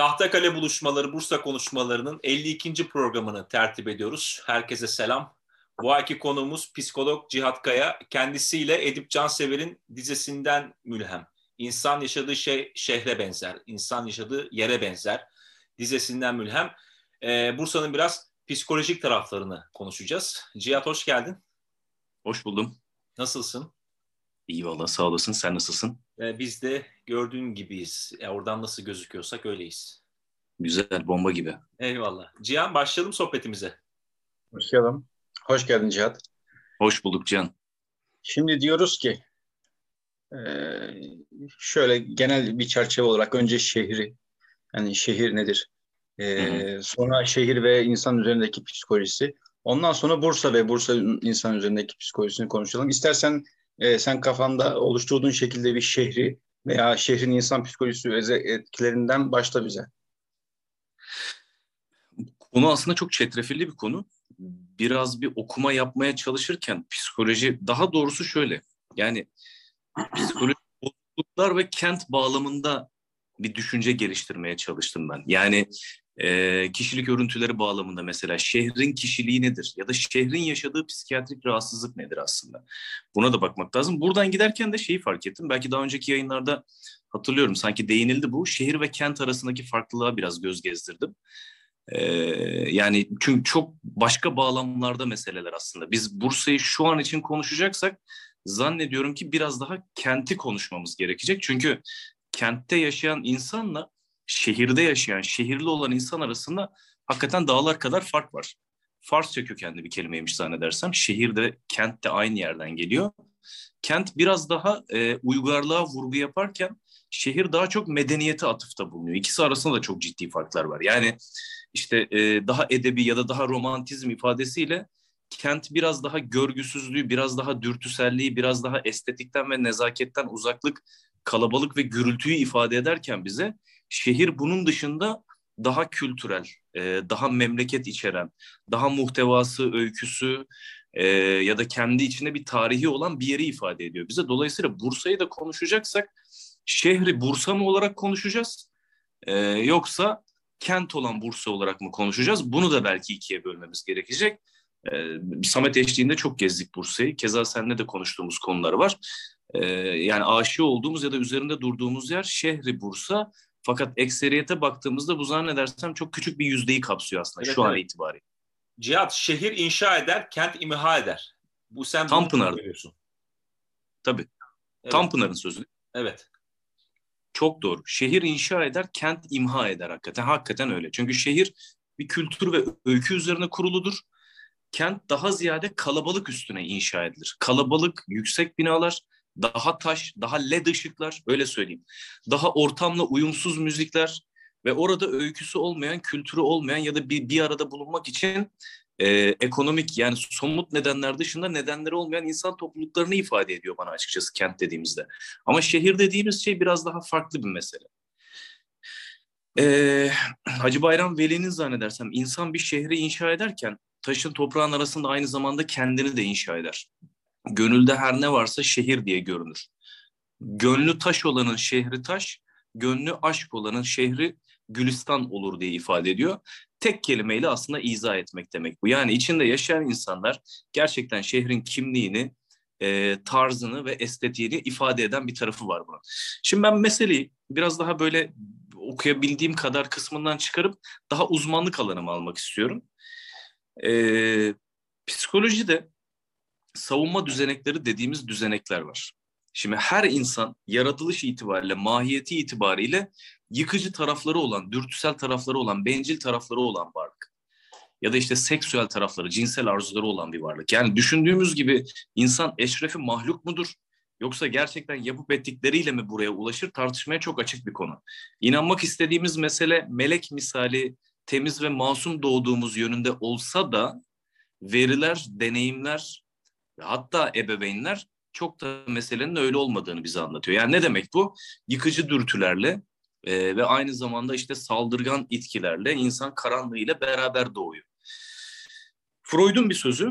Tahtakale Buluşmaları Bursa Konuşmaları'nın 52. programını tertip ediyoruz. Herkese selam. Bu ayki konuğumuz psikolog Cihat Kaya. Kendisiyle Edip Cansever'in dizesinden mülhem. İnsan yaşadığı şey şehre benzer, insan yaşadığı yere benzer dizesinden mülhem. Ee, Bursa'nın biraz psikolojik taraflarını konuşacağız. Cihat hoş geldin. Hoş buldum. Nasılsın? İyi valla sağ olasın. Sen nasılsın? Ee, biz de gördüğün gibiyiz. E, oradan nasıl gözüküyorsak öyleyiz. Güzel, bomba gibi. Eyvallah. Cihan başlayalım sohbetimize. Başlayalım. Hoş geldin Cihat. Hoş bulduk Cihan. Şimdi diyoruz ki şöyle genel bir çerçeve olarak önce şehri, yani şehir nedir? Sonra şehir ve insan üzerindeki psikolojisi. Ondan sonra Bursa ve Bursa insan üzerindeki psikolojisini konuşalım. İstersen e, sen kafanda oluşturduğun şekilde bir şehri veya şehrin insan psikolojisi etkilerinden başla bize. Konu aslında çok çetrefilli bir konu. Biraz bir okuma yapmaya çalışırken psikoloji daha doğrusu şöyle. Yani psikoloji bozukluklar ve kent bağlamında bir düşünce geliştirmeye çalıştım ben. Yani e, kişilik örüntüleri bağlamında mesela şehrin kişiliği nedir ya da şehrin yaşadığı psikiyatrik rahatsızlık nedir aslında? Buna da bakmak lazım. Buradan giderken de şeyi fark ettim. Belki daha önceki yayınlarda hatırlıyorum sanki değinildi bu. Şehir ve kent arasındaki farklılığa biraz göz gezdirdim. Ee, yani çünkü çok başka bağlamlarda meseleler aslında. Biz Bursa'yı şu an için konuşacaksak zannediyorum ki biraz daha kenti konuşmamız gerekecek. Çünkü kentte yaşayan insanla şehirde yaşayan, şehirli olan insan arasında hakikaten dağlar kadar fark var. Farsça kökenli bir kelimeymiş zannedersem. Şehirde, kent de aynı yerden geliyor. Kent biraz daha e, uygarlığa vurgu yaparken şehir daha çok medeniyete atıfta bulunuyor. İkisi arasında da çok ciddi farklar var. Yani işte e, daha edebi ya da daha romantizm ifadesiyle kent biraz daha görgüsüzlüğü, biraz daha dürtüselliği, biraz daha estetikten ve nezaketten uzaklık, kalabalık ve gürültüyü ifade ederken bize şehir bunun dışında daha kültürel, e, daha memleket içeren, daha muhtevası, öyküsü e, ya da kendi içinde bir tarihi olan bir yeri ifade ediyor bize. Dolayısıyla Bursa'yı da konuşacaksak şehri Bursa mı olarak konuşacağız e, yoksa kent olan Bursa olarak mı konuşacağız? Bunu da belki ikiye bölmemiz gerekecek. E, Samet eşliğinde çok gezdik Bursa'yı. Keza seninle de konuştuğumuz konuları var. E, yani aşığı olduğumuz ya da üzerinde durduğumuz yer şehri Bursa. Fakat ekseriyete baktığımızda bu zannedersem çok küçük bir yüzdeyi kapsıyor aslında evet, şu evet. an itibariyle. Cihat şehir inşa eder, kent imha eder. Bu sen Tanpınar. Tabii. Evet. Tanpınar'ın sözü. Evet. Çok doğru. Şehir inşa eder, kent imha eder hakikaten. Hakikaten öyle. Çünkü şehir bir kültür ve öykü üzerine kuruludur. Kent daha ziyade kalabalık üstüne inşa edilir. Kalabalık, yüksek binalar, daha taş, daha led ışıklar öyle söyleyeyim. Daha ortamla uyumsuz müzikler ve orada öyküsü olmayan, kültürü olmayan ya da bir, bir arada bulunmak için e, ekonomik yani somut nedenler dışında nedenleri olmayan insan topluluklarını ifade ediyor bana açıkçası kent dediğimizde. Ama şehir dediğimiz şey biraz daha farklı bir mesele. Ee, Hacı Bayram Veli'nin zannedersem insan bir şehri inşa ederken taşın toprağın arasında aynı zamanda kendini de inşa eder. Gönülde her ne varsa şehir diye görünür. Gönlü taş olanın şehri taş, gönlü aşk olanın şehri gülistan olur diye ifade ediyor. Tek kelimeyle aslında izah etmek demek bu. Yani içinde yaşayan insanlar gerçekten şehrin kimliğini, e, tarzını ve estetiğini ifade eden bir tarafı var bunun. Şimdi ben meseleyi biraz daha böyle okuyabildiğim kadar kısmından çıkarıp daha uzmanlık alanıma almak istiyorum. E, psikolojide savunma düzenekleri dediğimiz düzenekler var. Şimdi her insan yaratılış itibariyle, mahiyeti itibariyle yıkıcı tarafları olan, dürtüsel tarafları olan, bencil tarafları olan varlık. Ya da işte seksüel tarafları, cinsel arzuları olan bir varlık. Yani düşündüğümüz gibi insan eşrefi mahluk mudur? Yoksa gerçekten yapıp ettikleriyle mi buraya ulaşır tartışmaya çok açık bir konu. İnanmak istediğimiz mesele melek misali temiz ve masum doğduğumuz yönünde olsa da veriler, deneyimler hatta ebeveynler çok da meselenin öyle olmadığını bize anlatıyor. Yani ne demek bu? Yıkıcı dürtülerle e, ve aynı zamanda işte saldırgan itkilerle insan karanlığıyla beraber doğuyor. Freud'un bir sözü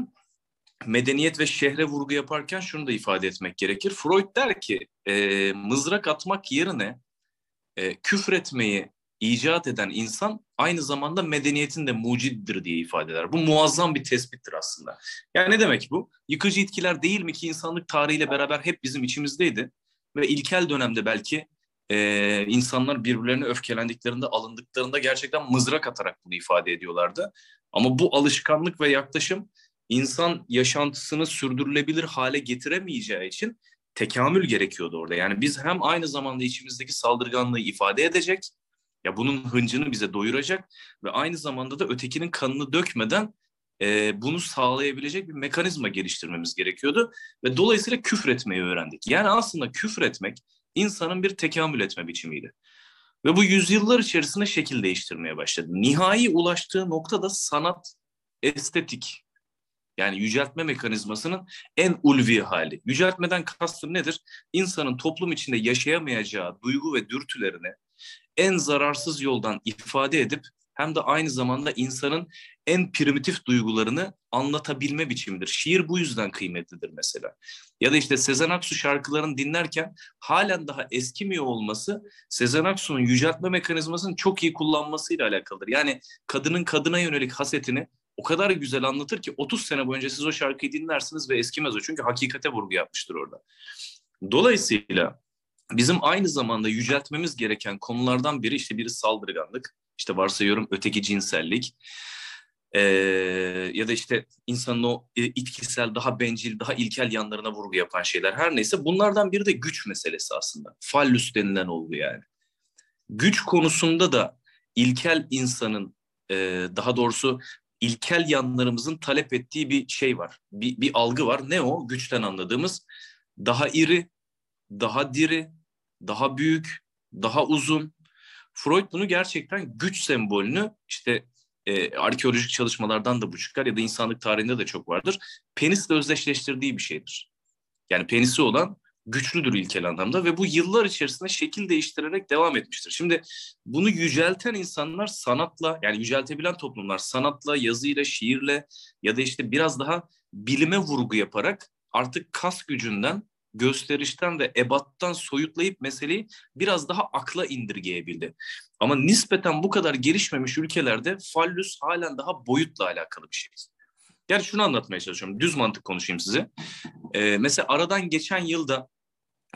medeniyet ve şehre vurgu yaparken şunu da ifade etmek gerekir. Freud der ki e, mızrak atmak yerine e, küfretmeyi icat eden insan aynı zamanda medeniyetin de muciddir diye ifade eder. Bu muazzam bir tespittir aslında. Yani ne demek bu? Yıkıcı itkiler değil mi ki insanlık tarihiyle beraber hep bizim içimizdeydi ve ilkel dönemde belki e, insanlar birbirlerine öfkelendiklerinde, alındıklarında gerçekten mızrak atarak bunu ifade ediyorlardı. Ama bu alışkanlık ve yaklaşım insan yaşantısını sürdürülebilir hale getiremeyeceği için tekamül gerekiyordu orada. Yani biz hem aynı zamanda içimizdeki saldırganlığı ifade edecek, ya bunun hıncını bize doyuracak ve aynı zamanda da ötekinin kanını dökmeden e, bunu sağlayabilecek bir mekanizma geliştirmemiz gerekiyordu. Ve dolayısıyla küfretmeyi öğrendik. Yani aslında küfretmek insanın bir tekamül etme biçimiydi. Ve bu yüzyıllar içerisinde şekil değiştirmeye başladı. Nihai ulaştığı nokta da sanat, estetik. Yani yüceltme mekanizmasının en ulvi hali. Yüceltmeden kastım nedir? İnsanın toplum içinde yaşayamayacağı duygu ve dürtülerini en zararsız yoldan ifade edip hem de aynı zamanda insanın en primitif duygularını anlatabilme biçimidir. Şiir bu yüzden kıymetlidir mesela. Ya da işte Sezen Aksu şarkılarını dinlerken halen daha eskimiyor olması Sezen Aksu'nun yüceltme mekanizmasını çok iyi kullanmasıyla alakalıdır. Yani kadının kadına yönelik hasetini o kadar güzel anlatır ki 30 sene boyunca siz o şarkıyı dinlersiniz ve eskimez o. Çünkü hakikate vurgu yapmıştır orada. Dolayısıyla bizim aynı zamanda yüceltmemiz gereken konulardan biri işte biri saldırganlık, işte varsayıyorum öteki cinsellik ee, ya da işte insanın o e, itkisel, daha bencil, daha ilkel yanlarına vurgu yapan şeyler. Her neyse bunlardan biri de güç meselesi aslında. Fallüs denilen olgu yani. Güç konusunda da ilkel insanın e, daha doğrusu ilkel yanlarımızın talep ettiği bir şey var. Bir, bir algı var. Ne o? Güçten anladığımız daha iri, daha diri, daha büyük, daha uzun. Freud bunu gerçekten güç sembolünü işte e, arkeolojik çalışmalardan da bu çıkar ya da insanlık tarihinde de çok vardır. Penisle özdeşleştirdiği bir şeydir. Yani penisi olan güçlüdür ilkel anlamda ve bu yıllar içerisinde şekil değiştirerek devam etmiştir. Şimdi bunu yücelten insanlar sanatla yani yüceltebilen toplumlar sanatla, yazıyla, şiirle ya da işte biraz daha bilime vurgu yaparak artık kas gücünden gösterişten ve ebattan soyutlayıp meseleyi biraz daha akla indirgeyebildi. Ama nispeten bu kadar gelişmemiş ülkelerde fallüs halen daha boyutla alakalı bir şey. Yani şunu anlatmaya çalışıyorum. Düz mantık konuşayım size. Ee, mesela aradan geçen yılda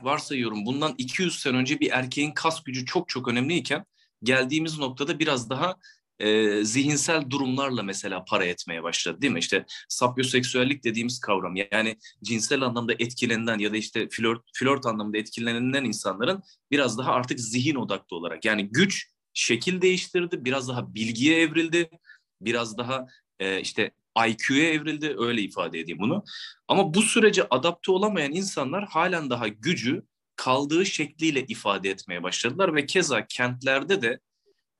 varsayıyorum bundan 200 sene önce bir erkeğin kas gücü çok çok önemliyken geldiğimiz noktada biraz daha e, zihinsel durumlarla mesela para etmeye başladı değil mi? İşte sapyoseksüellik dediğimiz kavram yani cinsel anlamda etkilenen ya da işte flört, flört anlamda etkilenen insanların biraz daha artık zihin odaklı olarak yani güç şekil değiştirdi, biraz daha bilgiye evrildi, biraz daha e, işte IQ'ya evrildi öyle ifade edeyim bunu. Ama bu sürece adapte olamayan insanlar halen daha gücü kaldığı şekliyle ifade etmeye başladılar ve keza kentlerde de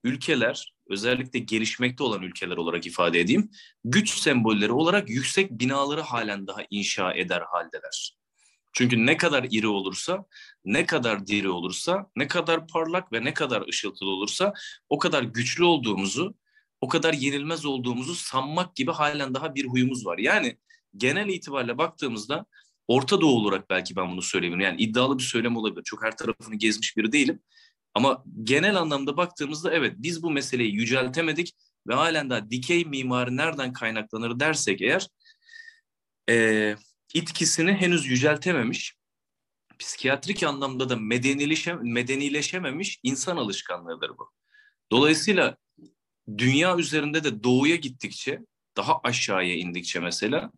ülkeler özellikle gelişmekte olan ülkeler olarak ifade edeyim güç sembolleri olarak yüksek binaları halen daha inşa eder haldeler. Çünkü ne kadar iri olursa, ne kadar diri olursa, ne kadar parlak ve ne kadar ışıltılı olursa o kadar güçlü olduğumuzu, o kadar yenilmez olduğumuzu sanmak gibi halen daha bir huyumuz var. Yani genel itibariyle baktığımızda Orta Doğu olarak belki ben bunu söyleyebilirim. Yani iddialı bir söylem olabilir. Çok her tarafını gezmiş biri değilim. Ama genel anlamda baktığımızda evet biz bu meseleyi yüceltemedik ve halen daha dikey mimari nereden kaynaklanır dersek eğer e, itkisini henüz yüceltememiş, psikiyatrik anlamda da medenileşe, medenileşememiş insan alışkanlığıdır bu. Dolayısıyla dünya üzerinde de doğuya gittikçe daha aşağıya indikçe mesela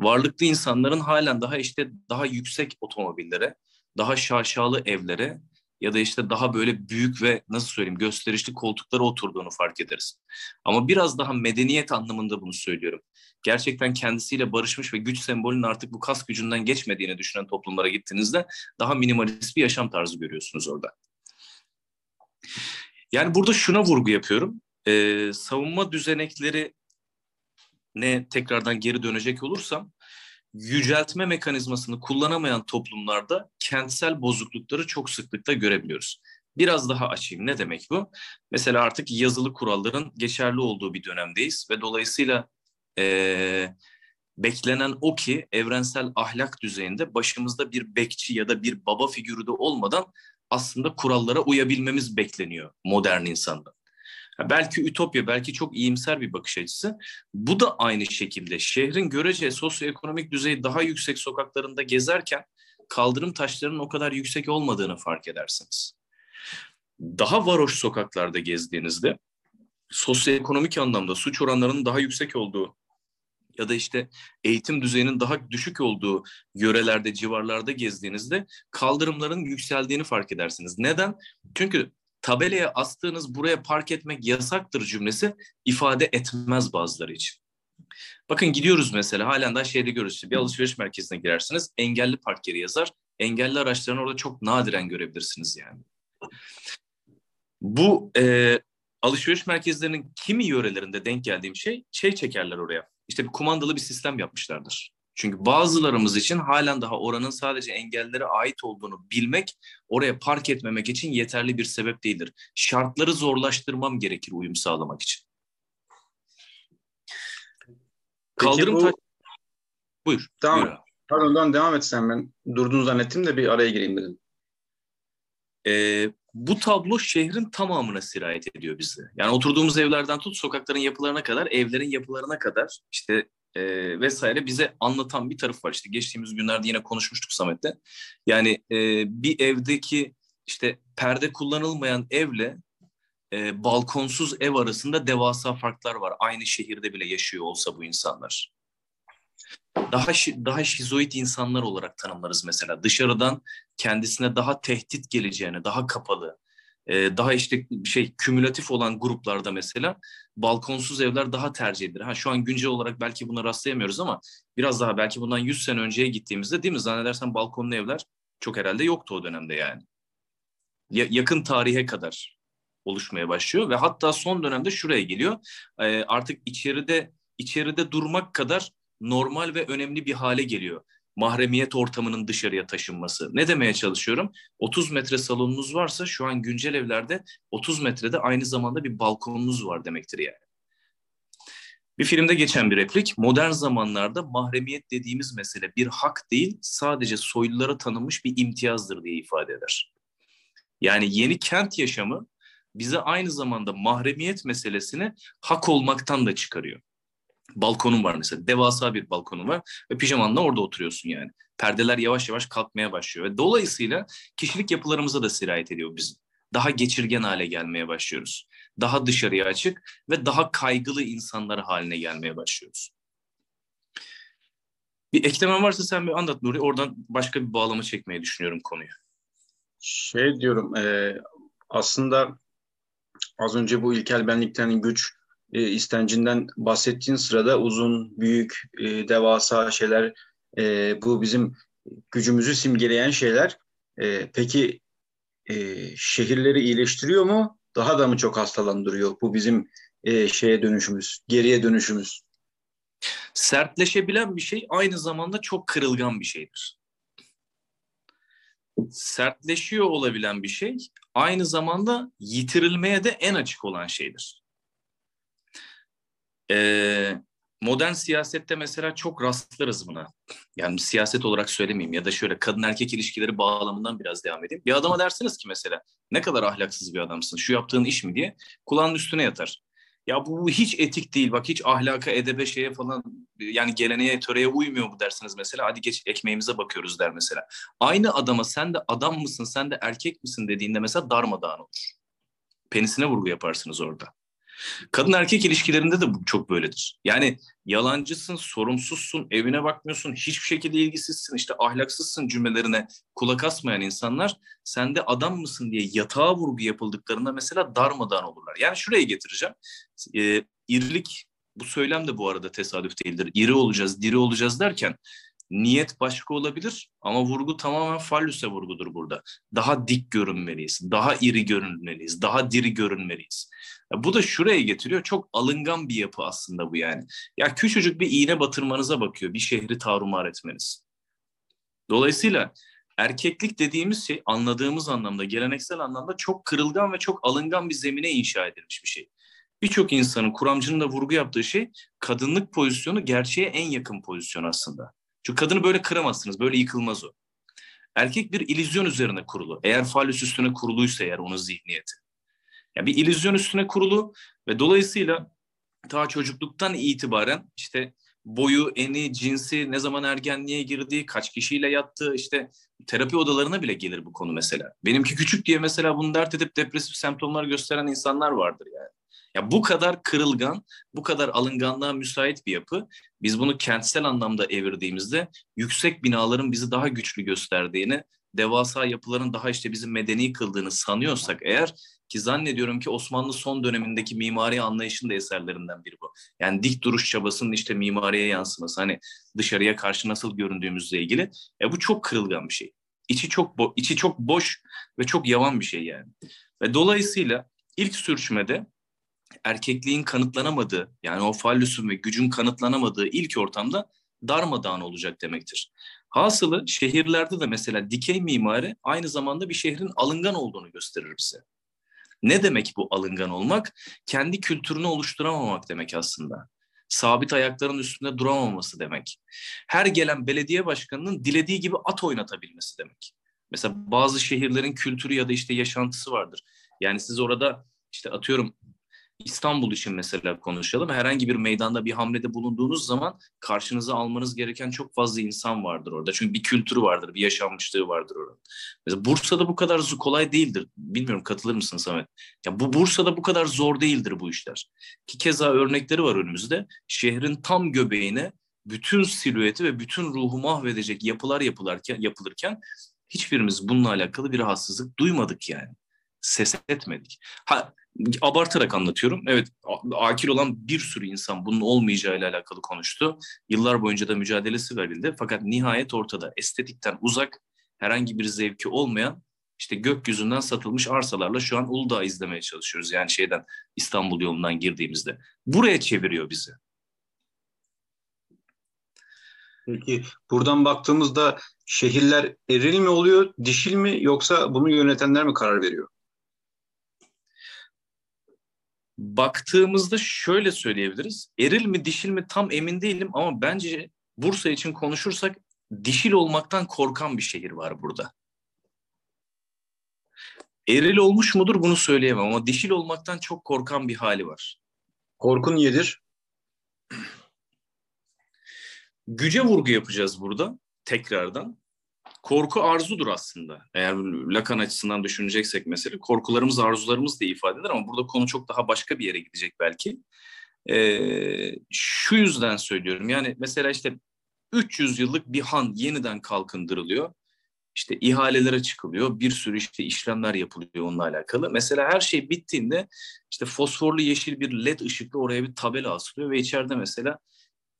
varlıklı insanların halen daha işte daha yüksek otomobillere, daha şaşalı evlere ya da işte daha böyle büyük ve nasıl söyleyeyim gösterişli koltuklara oturduğunu fark ederiz. Ama biraz daha medeniyet anlamında bunu söylüyorum. Gerçekten kendisiyle barışmış ve güç sembolünün artık bu kas gücünden geçmediğini düşünen toplumlara gittiğinizde daha minimalist bir yaşam tarzı görüyorsunuz orada. Yani burada şuna vurgu yapıyorum. Ee, savunma düzenekleri ne tekrardan geri dönecek olursam yüceltme mekanizmasını kullanamayan toplumlarda kentsel bozuklukları çok sıklıkla görebiliyoruz. Biraz daha açayım. Ne demek bu? Mesela artık yazılı kuralların geçerli olduğu bir dönemdeyiz ve dolayısıyla ee, beklenen o ki evrensel ahlak düzeyinde başımızda bir bekçi ya da bir baba figürü de olmadan aslında kurallara uyabilmemiz bekleniyor modern insanda. Belki ütopya, belki çok iyimser bir bakış açısı. Bu da aynı şekilde şehrin görece sosyoekonomik düzeyi daha yüksek sokaklarında gezerken kaldırım taşlarının o kadar yüksek olmadığını fark edersiniz. Daha varoş sokaklarda gezdiğinizde sosyoekonomik anlamda suç oranlarının daha yüksek olduğu ya da işte eğitim düzeyinin daha düşük olduğu yörelerde, civarlarda gezdiğinizde kaldırımların yükseldiğini fark edersiniz. Neden? Çünkü tabelaya astığınız buraya park etmek yasaktır cümlesi ifade etmez bazıları için. Bakın gidiyoruz mesela halen daha şeyde görürüz. Bir alışveriş merkezine girersiniz. Engelli park yeri yazar. Engelli araçlarını orada çok nadiren görebilirsiniz yani. Bu e, alışveriş merkezlerinin kimi yörelerinde denk geldiğim şey şey çekerler oraya. İşte bir kumandalı bir sistem yapmışlardır. Çünkü bazılarımız için halen daha oranın sadece engellilere ait olduğunu bilmek oraya park etmemek için yeterli bir sebep değildir. Şartları zorlaştırmam gerekir uyum sağlamak için. Kaldırım bu... taş... Buyur. Tamam. Buyur Pardon devam etsen ben durdun zannettim de bir araya gireyim dedim. Ee, bu tablo şehrin tamamına sirayet ediyor bizde. Yani oturduğumuz evlerden tut sokakların yapılarına kadar, evlerin yapılarına kadar işte e, vesaire bize anlatan bir taraf var. İşte geçtiğimiz günlerde yine konuşmuştuk Samet'te. Yani e, bir evdeki işte perde kullanılmayan evle e, balkonsuz ev arasında devasa farklar var. Aynı şehirde bile yaşıyor olsa bu insanlar. Daha daha şizoid insanlar olarak tanımlarız mesela. Dışarıdan kendisine daha tehdit geleceğini, daha kapalı, e, daha işte şey kümülatif olan gruplarda mesela balkonsuz evler daha tercih edilir. Ha şu an güncel olarak belki buna rastlayamıyoruz ama biraz daha belki bundan 100 sene önceye gittiğimizde değil mi zannedersen balkonlu evler çok herhalde yoktu o dönemde yani. Ya, yakın tarihe kadar oluşmaya başlıyor ve hatta son dönemde şuraya geliyor. E, artık içeride içeride durmak kadar normal ve önemli bir hale geliyor mahremiyet ortamının dışarıya taşınması. Ne demeye çalışıyorum? 30 metre salonunuz varsa şu an güncel evlerde 30 metrede aynı zamanda bir balkonunuz var demektir yani. Bir filmde geçen bir replik, modern zamanlarda mahremiyet dediğimiz mesele bir hak değil, sadece soylulara tanınmış bir imtiyazdır diye ifade eder. Yani yeni kent yaşamı bize aynı zamanda mahremiyet meselesini hak olmaktan da çıkarıyor. Balkonun var mesela. Devasa bir balkonun var ve pijamanla orada oturuyorsun yani. Perdeler yavaş yavaş kalkmaya başlıyor ve dolayısıyla kişilik yapılarımıza da sirayet ediyor bizim. Daha geçirgen hale gelmeye başlıyoruz. Daha dışarıya açık ve daha kaygılı insanlar haline gelmeye başlıyoruz. Bir eklemen varsa sen bir anlat Nuri. Oradan başka bir bağlama çekmeyi düşünüyorum konuyu. Şey diyorum e, aslında az önce bu ilkel benlikten güç e, istencinden bahsettiğin sırada uzun, büyük, e, devasa şeyler, e, bu bizim gücümüzü simgeleyen şeyler. E, peki e, şehirleri iyileştiriyor mu? Daha da mı çok hastalandırıyor? Bu bizim e, şeye dönüşümüz, geriye dönüşümüz. Sertleşebilen bir şey aynı zamanda çok kırılgan bir şeydir. Sertleşiyor olabilen bir şey aynı zamanda yitirilmeye de en açık olan şeydir. Ee, modern siyasette mesela çok rastlarız buna. Yani siyaset olarak söylemeyeyim ya da şöyle kadın erkek ilişkileri bağlamından biraz devam edeyim. Bir adama dersiniz ki mesela ne kadar ahlaksız bir adamsın şu yaptığın iş mi diye kulağının üstüne yatar. Ya bu, hiç etik değil bak hiç ahlaka edebe şeye falan yani geleneğe töreye uymuyor bu dersiniz mesela hadi geç ekmeğimize bakıyoruz der mesela. Aynı adama sen de adam mısın sen de erkek misin dediğinde mesela darmadağın olur. Penisine vurgu yaparsınız orada. Kadın erkek ilişkilerinde de bu çok böyledir. Yani yalancısın, sorumsuzsun, evine bakmıyorsun, hiçbir şekilde ilgisizsin, işte ahlaksızsın cümlelerine kulak asmayan insanlar sen de adam mısın diye yatağa vurgu yapıldıklarında mesela darmadan olurlar. Yani şuraya getireceğim. Ee, irilik bu söylem de bu arada tesadüf değildir. İri olacağız, diri olacağız derken niyet başka olabilir ama vurgu tamamen fallüse vurgudur burada. Daha dik görünmeliyiz, daha iri görünmeliyiz, daha diri görünmeliyiz. Ya bu da şuraya getiriyor. Çok alıngan bir yapı aslında bu yani. Ya küçücük bir iğne batırmanıza bakıyor. Bir şehri tarumar etmeniz. Dolayısıyla erkeklik dediğimiz şey anladığımız anlamda, geleneksel anlamda çok kırılgan ve çok alıngan bir zemine inşa edilmiş bir şey. Birçok insanın, kuramcının da vurgu yaptığı şey kadınlık pozisyonu gerçeğe en yakın pozisyon aslında. Çünkü kadını böyle kıramazsınız, böyle yıkılmaz o. Erkek bir ilizyon üzerine kurulu. Eğer fallüs üstüne kuruluysa eğer onun zihniyeti. Yani bir illüzyon üstüne kurulu ve dolayısıyla ta çocukluktan itibaren işte boyu, eni, cinsi, ne zaman ergenliğe girdi, kaç kişiyle yattı, işte terapi odalarına bile gelir bu konu mesela. Benimki küçük diye mesela bunu dert edip depresif semptomlar gösteren insanlar vardır yani. Ya bu kadar kırılgan, bu kadar alınganlığa müsait bir yapı. Biz bunu kentsel anlamda evirdiğimizde yüksek binaların bizi daha güçlü gösterdiğini, devasa yapıların daha işte bizim medeni kıldığını sanıyorsak eğer ki zannediyorum ki Osmanlı son dönemindeki mimari anlayışın da eserlerinden biri bu. Yani dik duruş çabasının işte mimariye yansıması. Hani dışarıya karşı nasıl göründüğümüzle ilgili. E bu çok kırılgan bir şey. İçi çok bo içi çok boş ve çok yavan bir şey yani. Ve dolayısıyla ilk sürçmede erkekliğin kanıtlanamadığı yani o fallüsün ve gücün kanıtlanamadığı ilk ortamda darmadağın olacak demektir. Hasılı şehirlerde de mesela dikey mimari aynı zamanda bir şehrin alıngan olduğunu gösterir bize. Ne demek bu alıngan olmak? Kendi kültürünü oluşturamamak demek aslında. Sabit ayakların üstünde duramaması demek. Her gelen belediye başkanının dilediği gibi at oynatabilmesi demek. Mesela bazı şehirlerin kültürü ya da işte yaşantısı vardır. Yani siz orada işte atıyorum İstanbul için mesela konuşalım. Herhangi bir meydanda bir hamlede bulunduğunuz zaman karşınıza almanız gereken çok fazla insan vardır orada. Çünkü bir kültürü vardır, bir yaşanmışlığı vardır orada. Mesela Bursa'da bu kadar kolay değildir. Bilmiyorum katılır mısın Samet? Ya bu Bursa'da bu kadar zor değildir bu işler. Ki keza örnekleri var önümüzde. Şehrin tam göbeğine bütün silüeti ve bütün ruhu mahvedecek yapılar yapılarken yapılırken hiçbirimiz bununla alakalı bir rahatsızlık duymadık yani. Ses etmedik. Ha abartarak anlatıyorum. Evet akil olan bir sürü insan bunun olmayacağıyla alakalı konuştu. Yıllar boyunca da mücadelesi verildi. Fakat nihayet ortada estetikten uzak herhangi bir zevki olmayan işte gökyüzünden satılmış arsalarla şu an Uludağ izlemeye çalışıyoruz. Yani şeyden İstanbul yolundan girdiğimizde. Buraya çeviriyor bizi. Peki buradan baktığımızda şehirler eril mi oluyor, dişil mi yoksa bunu yönetenler mi karar veriyor? Baktığımızda şöyle söyleyebiliriz. Eril mi dişil mi tam emin değilim ama bence Bursa için konuşursak dişil olmaktan korkan bir şehir var burada. Eril olmuş mudur bunu söyleyemem ama dişil olmaktan çok korkan bir hali var. Korkun niyedir? Güce vurgu yapacağız burada tekrardan korku arzudur aslında. Eğer Lacan açısından düşüneceksek mesela korkularımız arzularımız diye ifade eder ama burada konu çok daha başka bir yere gidecek belki. Ee, şu yüzden söylüyorum yani mesela işte 300 yıllık bir han yeniden kalkındırılıyor. İşte ihalelere çıkılıyor. Bir sürü işte işlemler yapılıyor onunla alakalı. Mesela her şey bittiğinde işte fosforlu yeşil bir led ışıklı oraya bir tabela asılıyor ve içeride mesela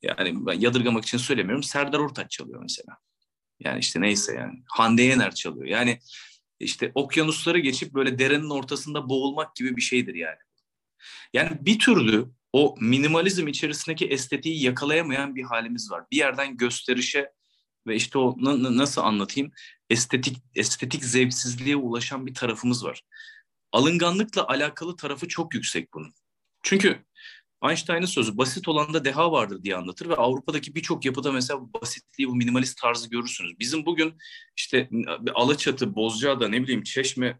yani ben yadırgamak için söylemiyorum Serdar Ortaç çalıyor mesela. Yani işte neyse yani. Hande Yener çalıyor. Yani işte okyanusları geçip böyle derenin ortasında boğulmak gibi bir şeydir yani. Yani bir türlü o minimalizm içerisindeki estetiği yakalayamayan bir halimiz var. Bir yerden gösterişe ve işte o nasıl anlatayım estetik estetik zevksizliğe ulaşan bir tarafımız var. Alınganlıkla alakalı tarafı çok yüksek bunun. Çünkü Einstein'ın sözü basit olanda deha vardır diye anlatır ve Avrupa'daki birçok yapıda mesela basitliği, bu minimalist tarzı görürsünüz. Bizim bugün işte Alaçatı, Bozcaada, ne bileyim Çeşme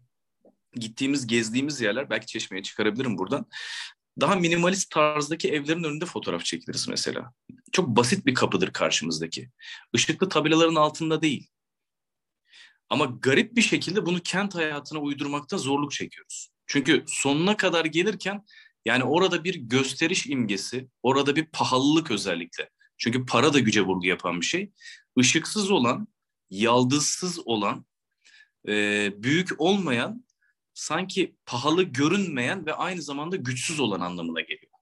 gittiğimiz, gezdiğimiz yerler, belki Çeşme'ye çıkarabilirim buradan. Daha minimalist tarzdaki evlerin önünde fotoğraf çekiliriz mesela. Çok basit bir kapıdır karşımızdaki. Işıklı tabelaların altında değil. Ama garip bir şekilde bunu kent hayatına uydurmakta zorluk çekiyoruz. Çünkü sonuna kadar gelirken yani orada bir gösteriş imgesi, orada bir pahalılık özellikle. Çünkü para da güce vurgu yapan bir şey. Işıksız olan, yaldızsız olan, e, büyük olmayan, sanki pahalı görünmeyen ve aynı zamanda güçsüz olan anlamına geliyor.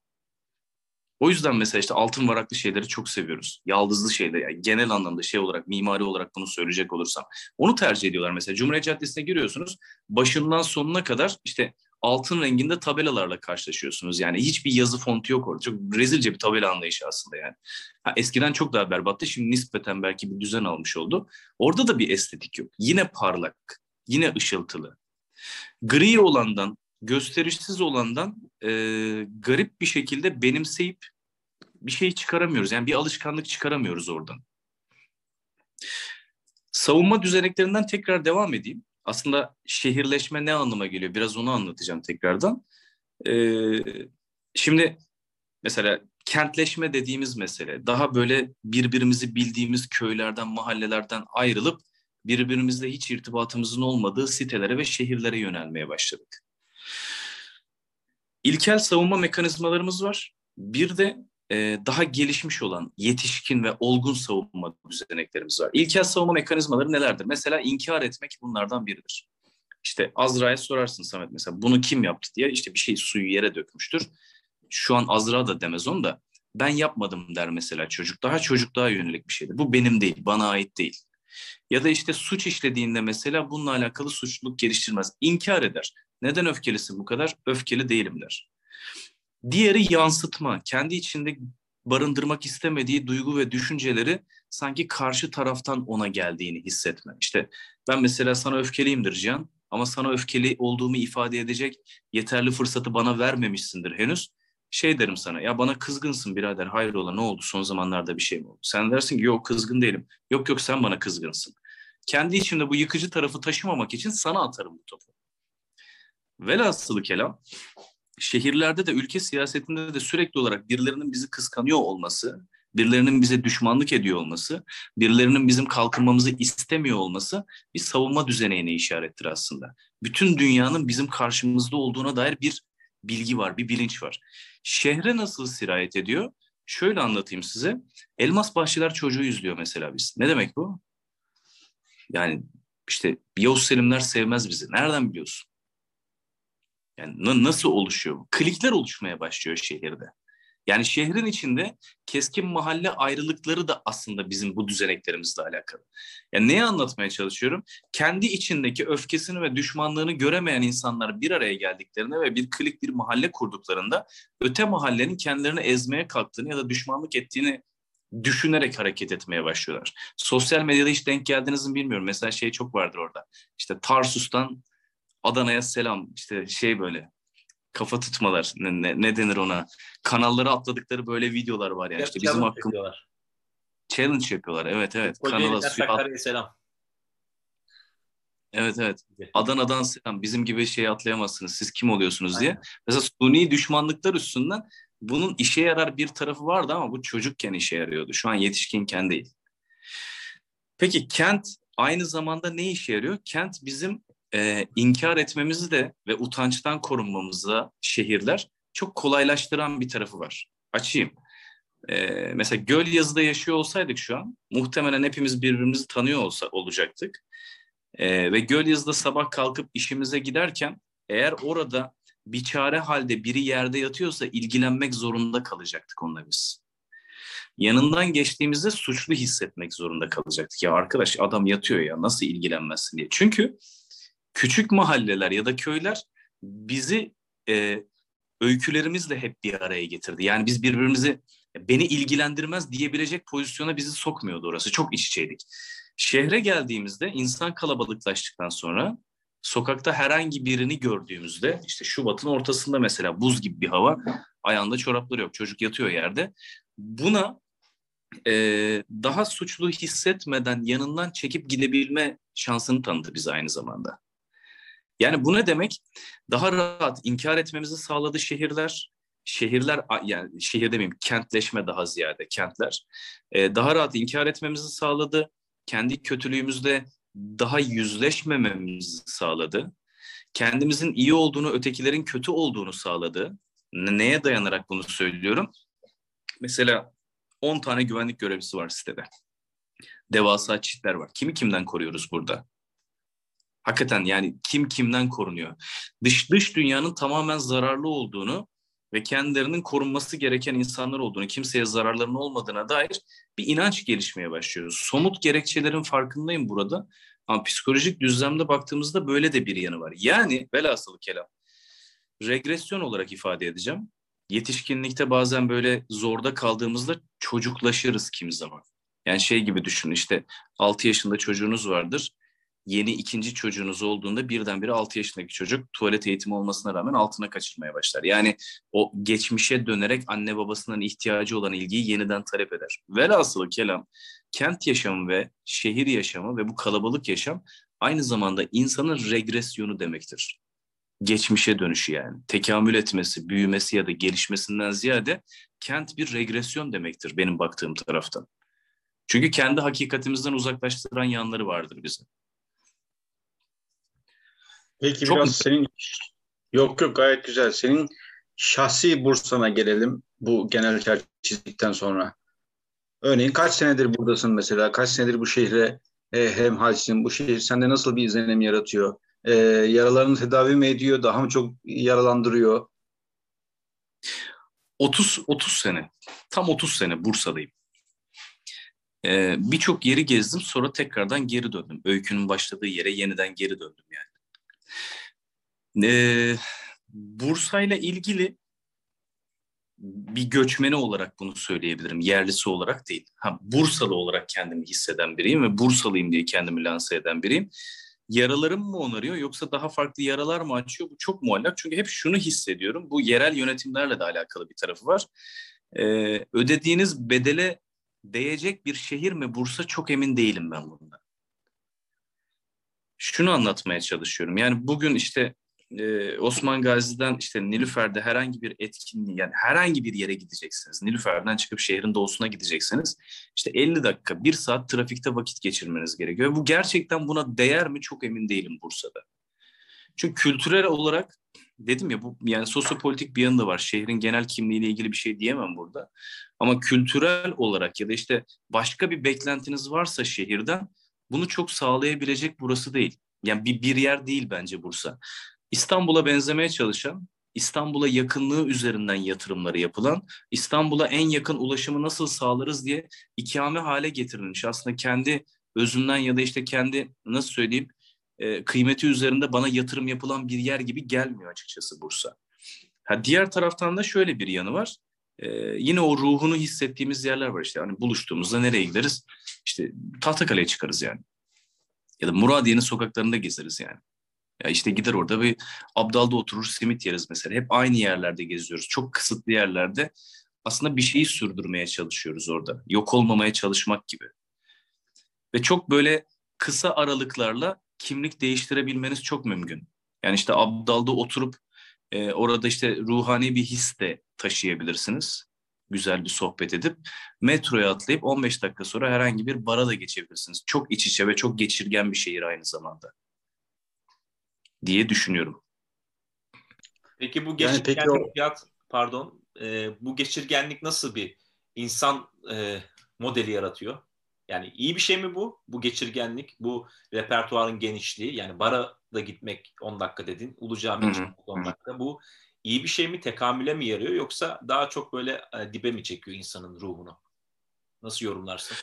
O yüzden mesela işte altın varaklı şeyleri çok seviyoruz. Yaldızlı şeyler yani genel anlamda şey olarak mimari olarak bunu söyleyecek olursam. Onu tercih ediyorlar mesela. Cumhuriyet Caddesi'ne giriyorsunuz. Başından sonuna kadar işte altın renginde tabelalarla karşılaşıyorsunuz. Yani hiçbir yazı fontu yok orada. Çok rezilce bir tabela anlayışı aslında yani. Ha, eskiden çok daha berbattı. Şimdi nispeten belki bir düzen almış oldu. Orada da bir estetik yok. Yine parlak, yine ışıltılı. Gri olandan, gösterişsiz olandan e, garip bir şekilde benimseyip bir şey çıkaramıyoruz. Yani bir alışkanlık çıkaramıyoruz oradan. Savunma düzeneklerinden tekrar devam edeyim. Aslında şehirleşme ne anlama geliyor? Biraz onu anlatacağım tekrardan. Ee, şimdi mesela kentleşme dediğimiz mesele daha böyle birbirimizi bildiğimiz köylerden, mahallelerden ayrılıp birbirimizle hiç irtibatımızın olmadığı sitelere ve şehirlere yönelmeye başladık. İlkel savunma mekanizmalarımız var. Bir de e, daha gelişmiş olan yetişkin ve olgun savunma düzeneklerimiz var. İlkel savunma mekanizmaları nelerdir? Mesela inkar etmek bunlardan biridir. İşte Azra'ya sorarsın Samet mesela bunu kim yaptı diye işte bir şey suyu yere dökmüştür. Şu an Azra da demez onu da ben yapmadım der mesela çocuk. Daha çocukluğa yönelik bir şeydir. Bu benim değil, bana ait değil. Ya da işte suç işlediğinde mesela bununla alakalı suçluluk geliştirmez. İnkar eder. Neden öfkelisin bu kadar? Öfkeli değilim der. Diğeri yansıtma. Kendi içinde barındırmak istemediği duygu ve düşünceleri sanki karşı taraftan ona geldiğini hissetme. İşte ben mesela sana öfkeliyimdir Cihan ama sana öfkeli olduğumu ifade edecek yeterli fırsatı bana vermemişsindir henüz. Şey derim sana ya bana kızgınsın birader hayrola ne oldu son zamanlarda bir şey mi oldu? Sen dersin ki yok kızgın değilim. Yok yok sen bana kızgınsın. Kendi içimde bu yıkıcı tarafı taşımamak için sana atarım bu topu. Velhasılı kelam şehirlerde de ülke siyasetinde de sürekli olarak birilerinin bizi kıskanıyor olması, birilerinin bize düşmanlık ediyor olması, birilerinin bizim kalkınmamızı istemiyor olması bir savunma düzenine işarettir aslında. Bütün dünyanın bizim karşımızda olduğuna dair bir bilgi var, bir bilinç var. Şehre nasıl sirayet ediyor? Şöyle anlatayım size. Elmas Bahçeler çocuğu izliyor mesela biz. Ne demek bu? Yani işte Yavuz Selimler sevmez bizi. Nereden biliyorsun? Yani nasıl oluşuyor? Klikler oluşmaya başlıyor şehirde. Yani şehrin içinde keskin mahalle ayrılıkları da aslında bizim bu düzeneklerimizle alakalı. Yani neyi anlatmaya çalışıyorum? Kendi içindeki öfkesini ve düşmanlığını göremeyen insanlar bir araya geldiklerinde ve bir klik bir mahalle kurduklarında öte mahallenin kendilerini ezmeye kalktığını ya da düşmanlık ettiğini düşünerek hareket etmeye başlıyorlar. Sosyal medyada hiç denk geldiniz mi bilmiyorum. Mesela şey çok vardır orada. İşte Tarsus'tan Adana'ya selam işte şey böyle kafa tutmalar ne, ne, ne denir ona kanalları atladıkları böyle videolar var yani ya, işte bizim hakkım yapıyorlar. challenge yapıyorlar evet evet kanala suya at... selam Evet evet. Adana'dan selam. Bizim gibi şey atlayamazsınız. Siz kim oluyorsunuz diye. Aynen. Mesela suni düşmanlıklar üstünden bunun işe yarar bir tarafı vardı ama bu çocukken işe yarıyordu. Şu an yetişkinken değil. Peki kent aynı zamanda ne işe yarıyor? Kent bizim e, inkar etmemizi de ve utançtan korunmamızı şehirler çok kolaylaştıran bir tarafı var. Açayım. E, mesela göl yazıda yaşıyor olsaydık şu an muhtemelen hepimiz birbirimizi tanıyor olsa olacaktık. E, ve göl yazıda sabah kalkıp işimize giderken eğer orada bir çare halde biri yerde yatıyorsa ilgilenmek zorunda kalacaktık onunla biz. Yanından geçtiğimizde suçlu hissetmek zorunda kalacaktık. Ya arkadaş adam yatıyor ya nasıl ilgilenmezsin diye. Çünkü küçük mahalleler ya da köyler bizi e, öykülerimizle hep bir araya getirdi. Yani biz birbirimizi beni ilgilendirmez diyebilecek pozisyona bizi sokmuyordu orası. Çok iç içeydik. Şehre geldiğimizde insan kalabalıklaştıktan sonra sokakta herhangi birini gördüğümüzde işte Şubat'ın ortasında mesela buz gibi bir hava ayağında çorapları yok çocuk yatıyor yerde. Buna e, daha suçlu hissetmeden yanından çekip gidebilme şansını tanıdı bize aynı zamanda. Yani bu ne demek? Daha rahat inkar etmemizi sağladı şehirler. Şehirler yani şehir demeyeyim kentleşme daha ziyade kentler. Ee, daha rahat inkar etmemizi sağladı. Kendi kötülüğümüzle daha yüzleşmememizi sağladı. Kendimizin iyi olduğunu, ötekilerin kötü olduğunu sağladı. Neye dayanarak bunu söylüyorum? Mesela 10 tane güvenlik görevlisi var sitede. Devasa çitler var. Kimi kimden koruyoruz burada? Hakikaten yani kim kimden korunuyor? Dış dış dünyanın tamamen zararlı olduğunu ve kendilerinin korunması gereken insanlar olduğunu, kimseye zararlarının olmadığına dair bir inanç gelişmeye başlıyoruz. Somut gerekçelerin farkındayım burada. Ama psikolojik düzlemde baktığımızda böyle de bir yanı var. Yani velhasılı kelam regresyon olarak ifade edeceğim. Yetişkinlikte bazen böyle zorda kaldığımızda çocuklaşırız kimi zaman. Yani şey gibi düşünün işte 6 yaşında çocuğunuz vardır yeni ikinci çocuğunuz olduğunda birdenbire 6 yaşındaki çocuk tuvalet eğitimi olmasına rağmen altına kaçırmaya başlar. Yani o geçmişe dönerek anne babasından ihtiyacı olan ilgiyi yeniden talep eder. Velhasılı kelam kent yaşamı ve şehir yaşamı ve bu kalabalık yaşam aynı zamanda insanın regresyonu demektir. Geçmişe dönüşü yani. Tekamül etmesi, büyümesi ya da gelişmesinden ziyade kent bir regresyon demektir benim baktığım taraftan. Çünkü kendi hakikatimizden uzaklaştıran yanları vardır bize. Peki Çok biraz mu? senin yok yok gayet güzel. Senin şahsi bursana gelelim bu genel çerçeve çizdikten sonra. Örneğin kaç senedir buradasın mesela? Kaç senedir bu şehre e, hemhalsin? Bu şehir sende nasıl bir izlenim yaratıyor? E, yaralarını tedavi mi ediyor? Daha mı çok yaralandırıyor? 30 30 sene. Tam 30 sene Bursa'dayım. Ee, Birçok yeri gezdim sonra tekrardan geri döndüm. Öykünün başladığı yere yeniden geri döndüm yani. Ee, Bursa ile ilgili bir göçmeni olarak bunu söyleyebilirim. Yerlisi olarak değil. Ha, Bursalı olarak kendimi hisseden biriyim ve Bursalıyım diye kendimi lanse eden biriyim. Yaralarım mı onarıyor yoksa daha farklı yaralar mı açıyor? Bu çok muallak. Çünkü hep şunu hissediyorum. Bu yerel yönetimlerle de alakalı bir tarafı var. Ee, ödediğiniz bedele değecek bir şehir mi Bursa çok emin değilim ben bundan. Şunu anlatmaya çalışıyorum. Yani bugün işte e, Osman Gazi'den işte Nilüfer'de herhangi bir etkinliği yani herhangi bir yere gideceksiniz. Nilüfer'den çıkıp şehrin doğusuna gideceksiniz. İşte 50 dakika, 1 saat trafikte vakit geçirmeniz gerekiyor. Bu gerçekten buna değer mi çok emin değilim Bursa'da. Çünkü kültürel olarak dedim ya bu yani sosyopolitik bir yanı da var. Şehrin genel kimliğiyle ilgili bir şey diyemem burada. Ama kültürel olarak ya da işte başka bir beklentiniz varsa şehirden bunu çok sağlayabilecek burası değil. Yani bir, bir yer değil bence Bursa. İstanbul'a benzemeye çalışan, İstanbul'a yakınlığı üzerinden yatırımları yapılan, İstanbul'a en yakın ulaşımı nasıl sağlarız diye ikame hale getirilmiş. Aslında kendi özünden ya da işte kendi nasıl söyleyeyim e, kıymeti üzerinde bana yatırım yapılan bir yer gibi gelmiyor açıkçası Bursa. Ha, diğer taraftan da şöyle bir yanı var. Ee, yine o ruhunu hissettiğimiz yerler var işte. Hani buluştuğumuzda nereye gideriz? İşte Tahtakale'ye çıkarız yani. Ya da Muradiye'nin sokaklarında gezeriz yani. Ya işte gider orada bir Abdal'da oturur simit yeriz mesela. Hep aynı yerlerde geziyoruz. Çok kısıtlı yerlerde aslında bir şeyi sürdürmeye çalışıyoruz orada. Yok olmamaya çalışmak gibi. Ve çok böyle kısa aralıklarla kimlik değiştirebilmeniz çok mümkün. Yani işte Abdal'da oturup e, orada işte ruhani bir his de taşıyabilirsiniz. Güzel bir sohbet edip metroya atlayıp 15 dakika sonra herhangi bir bara da geçebilirsiniz. Çok iç içe ve çok geçirgen bir şehir aynı zamanda diye düşünüyorum. Peki bu geçirgenlik yani peki o... fiyat, pardon, e, bu geçirgenlik nasıl bir insan e, modeli yaratıyor? Yani iyi bir şey mi bu? Bu geçirgenlik, bu repertuarın genişliği. Yani bara da gitmek 10 dakika dedin. Ulu Cami'ye çıkmak 10 dakika. Bu iyi bir şey mi? Tekamüle mi yarıyor? Yoksa daha çok böyle e, dibe mi çekiyor insanın ruhunu? Nasıl yorumlarsın?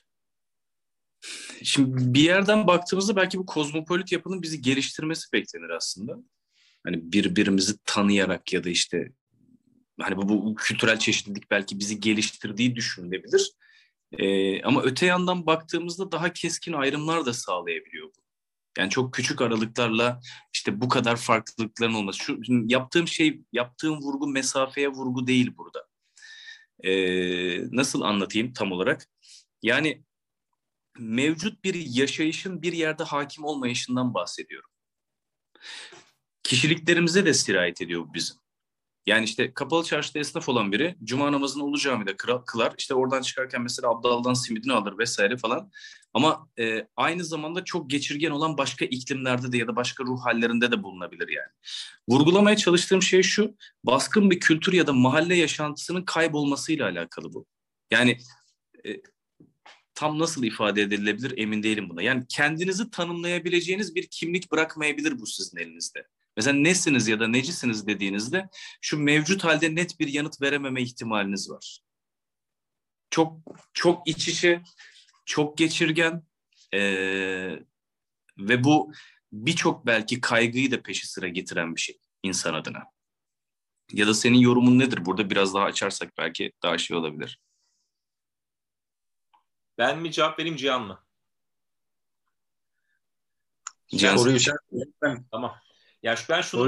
Şimdi bir yerden baktığımızda belki bu kozmopolit yapının bizi geliştirmesi beklenir aslında. Hani birbirimizi tanıyarak ya da işte hani bu, bu kültürel çeşitlilik belki bizi geliştirdiği düşünülebilir. Ee, ama öte yandan baktığımızda daha keskin ayrımlar da sağlayabiliyor bu. Yani çok küçük aralıklarla işte bu kadar farklılıkların olması. Şu yaptığım şey, yaptığım vurgu mesafeye vurgu değil burada. Ee, nasıl anlatayım tam olarak? Yani mevcut bir yaşayışın bir yerde hakim olmayışından bahsediyorum. Kişiliklerimize de sirayet ediyor bu bizim. Yani işte kapalı çarşıda esnaf olan biri cuma namazını Ulu Cami'de kılar. İşte oradan çıkarken mesela Abdal'dan simidini alır vesaire falan. Ama e, aynı zamanda çok geçirgen olan başka iklimlerde de ya da başka ruh hallerinde de bulunabilir yani. Vurgulamaya çalıştığım şey şu. Baskın bir kültür ya da mahalle yaşantısının kaybolmasıyla alakalı bu. Yani e, tam nasıl ifade edilebilir emin değilim buna. Yani kendinizi tanımlayabileceğiniz bir kimlik bırakmayabilir bu sizin elinizde. Mesela nesiniz ya da necisiniz dediğinizde şu mevcut halde net bir yanıt verememe ihtimaliniz var. Çok çok iç içe, çok geçirgen ee, ve bu birçok belki kaygıyı da peşi sıra getiren bir şey insan adına. Ya da senin yorumun nedir? Burada biraz daha açarsak belki daha şey olabilir. Ben mi cevap vereyim Cihan mı? Cihan. Soruyu sen. Tamam. Ya ben şunu.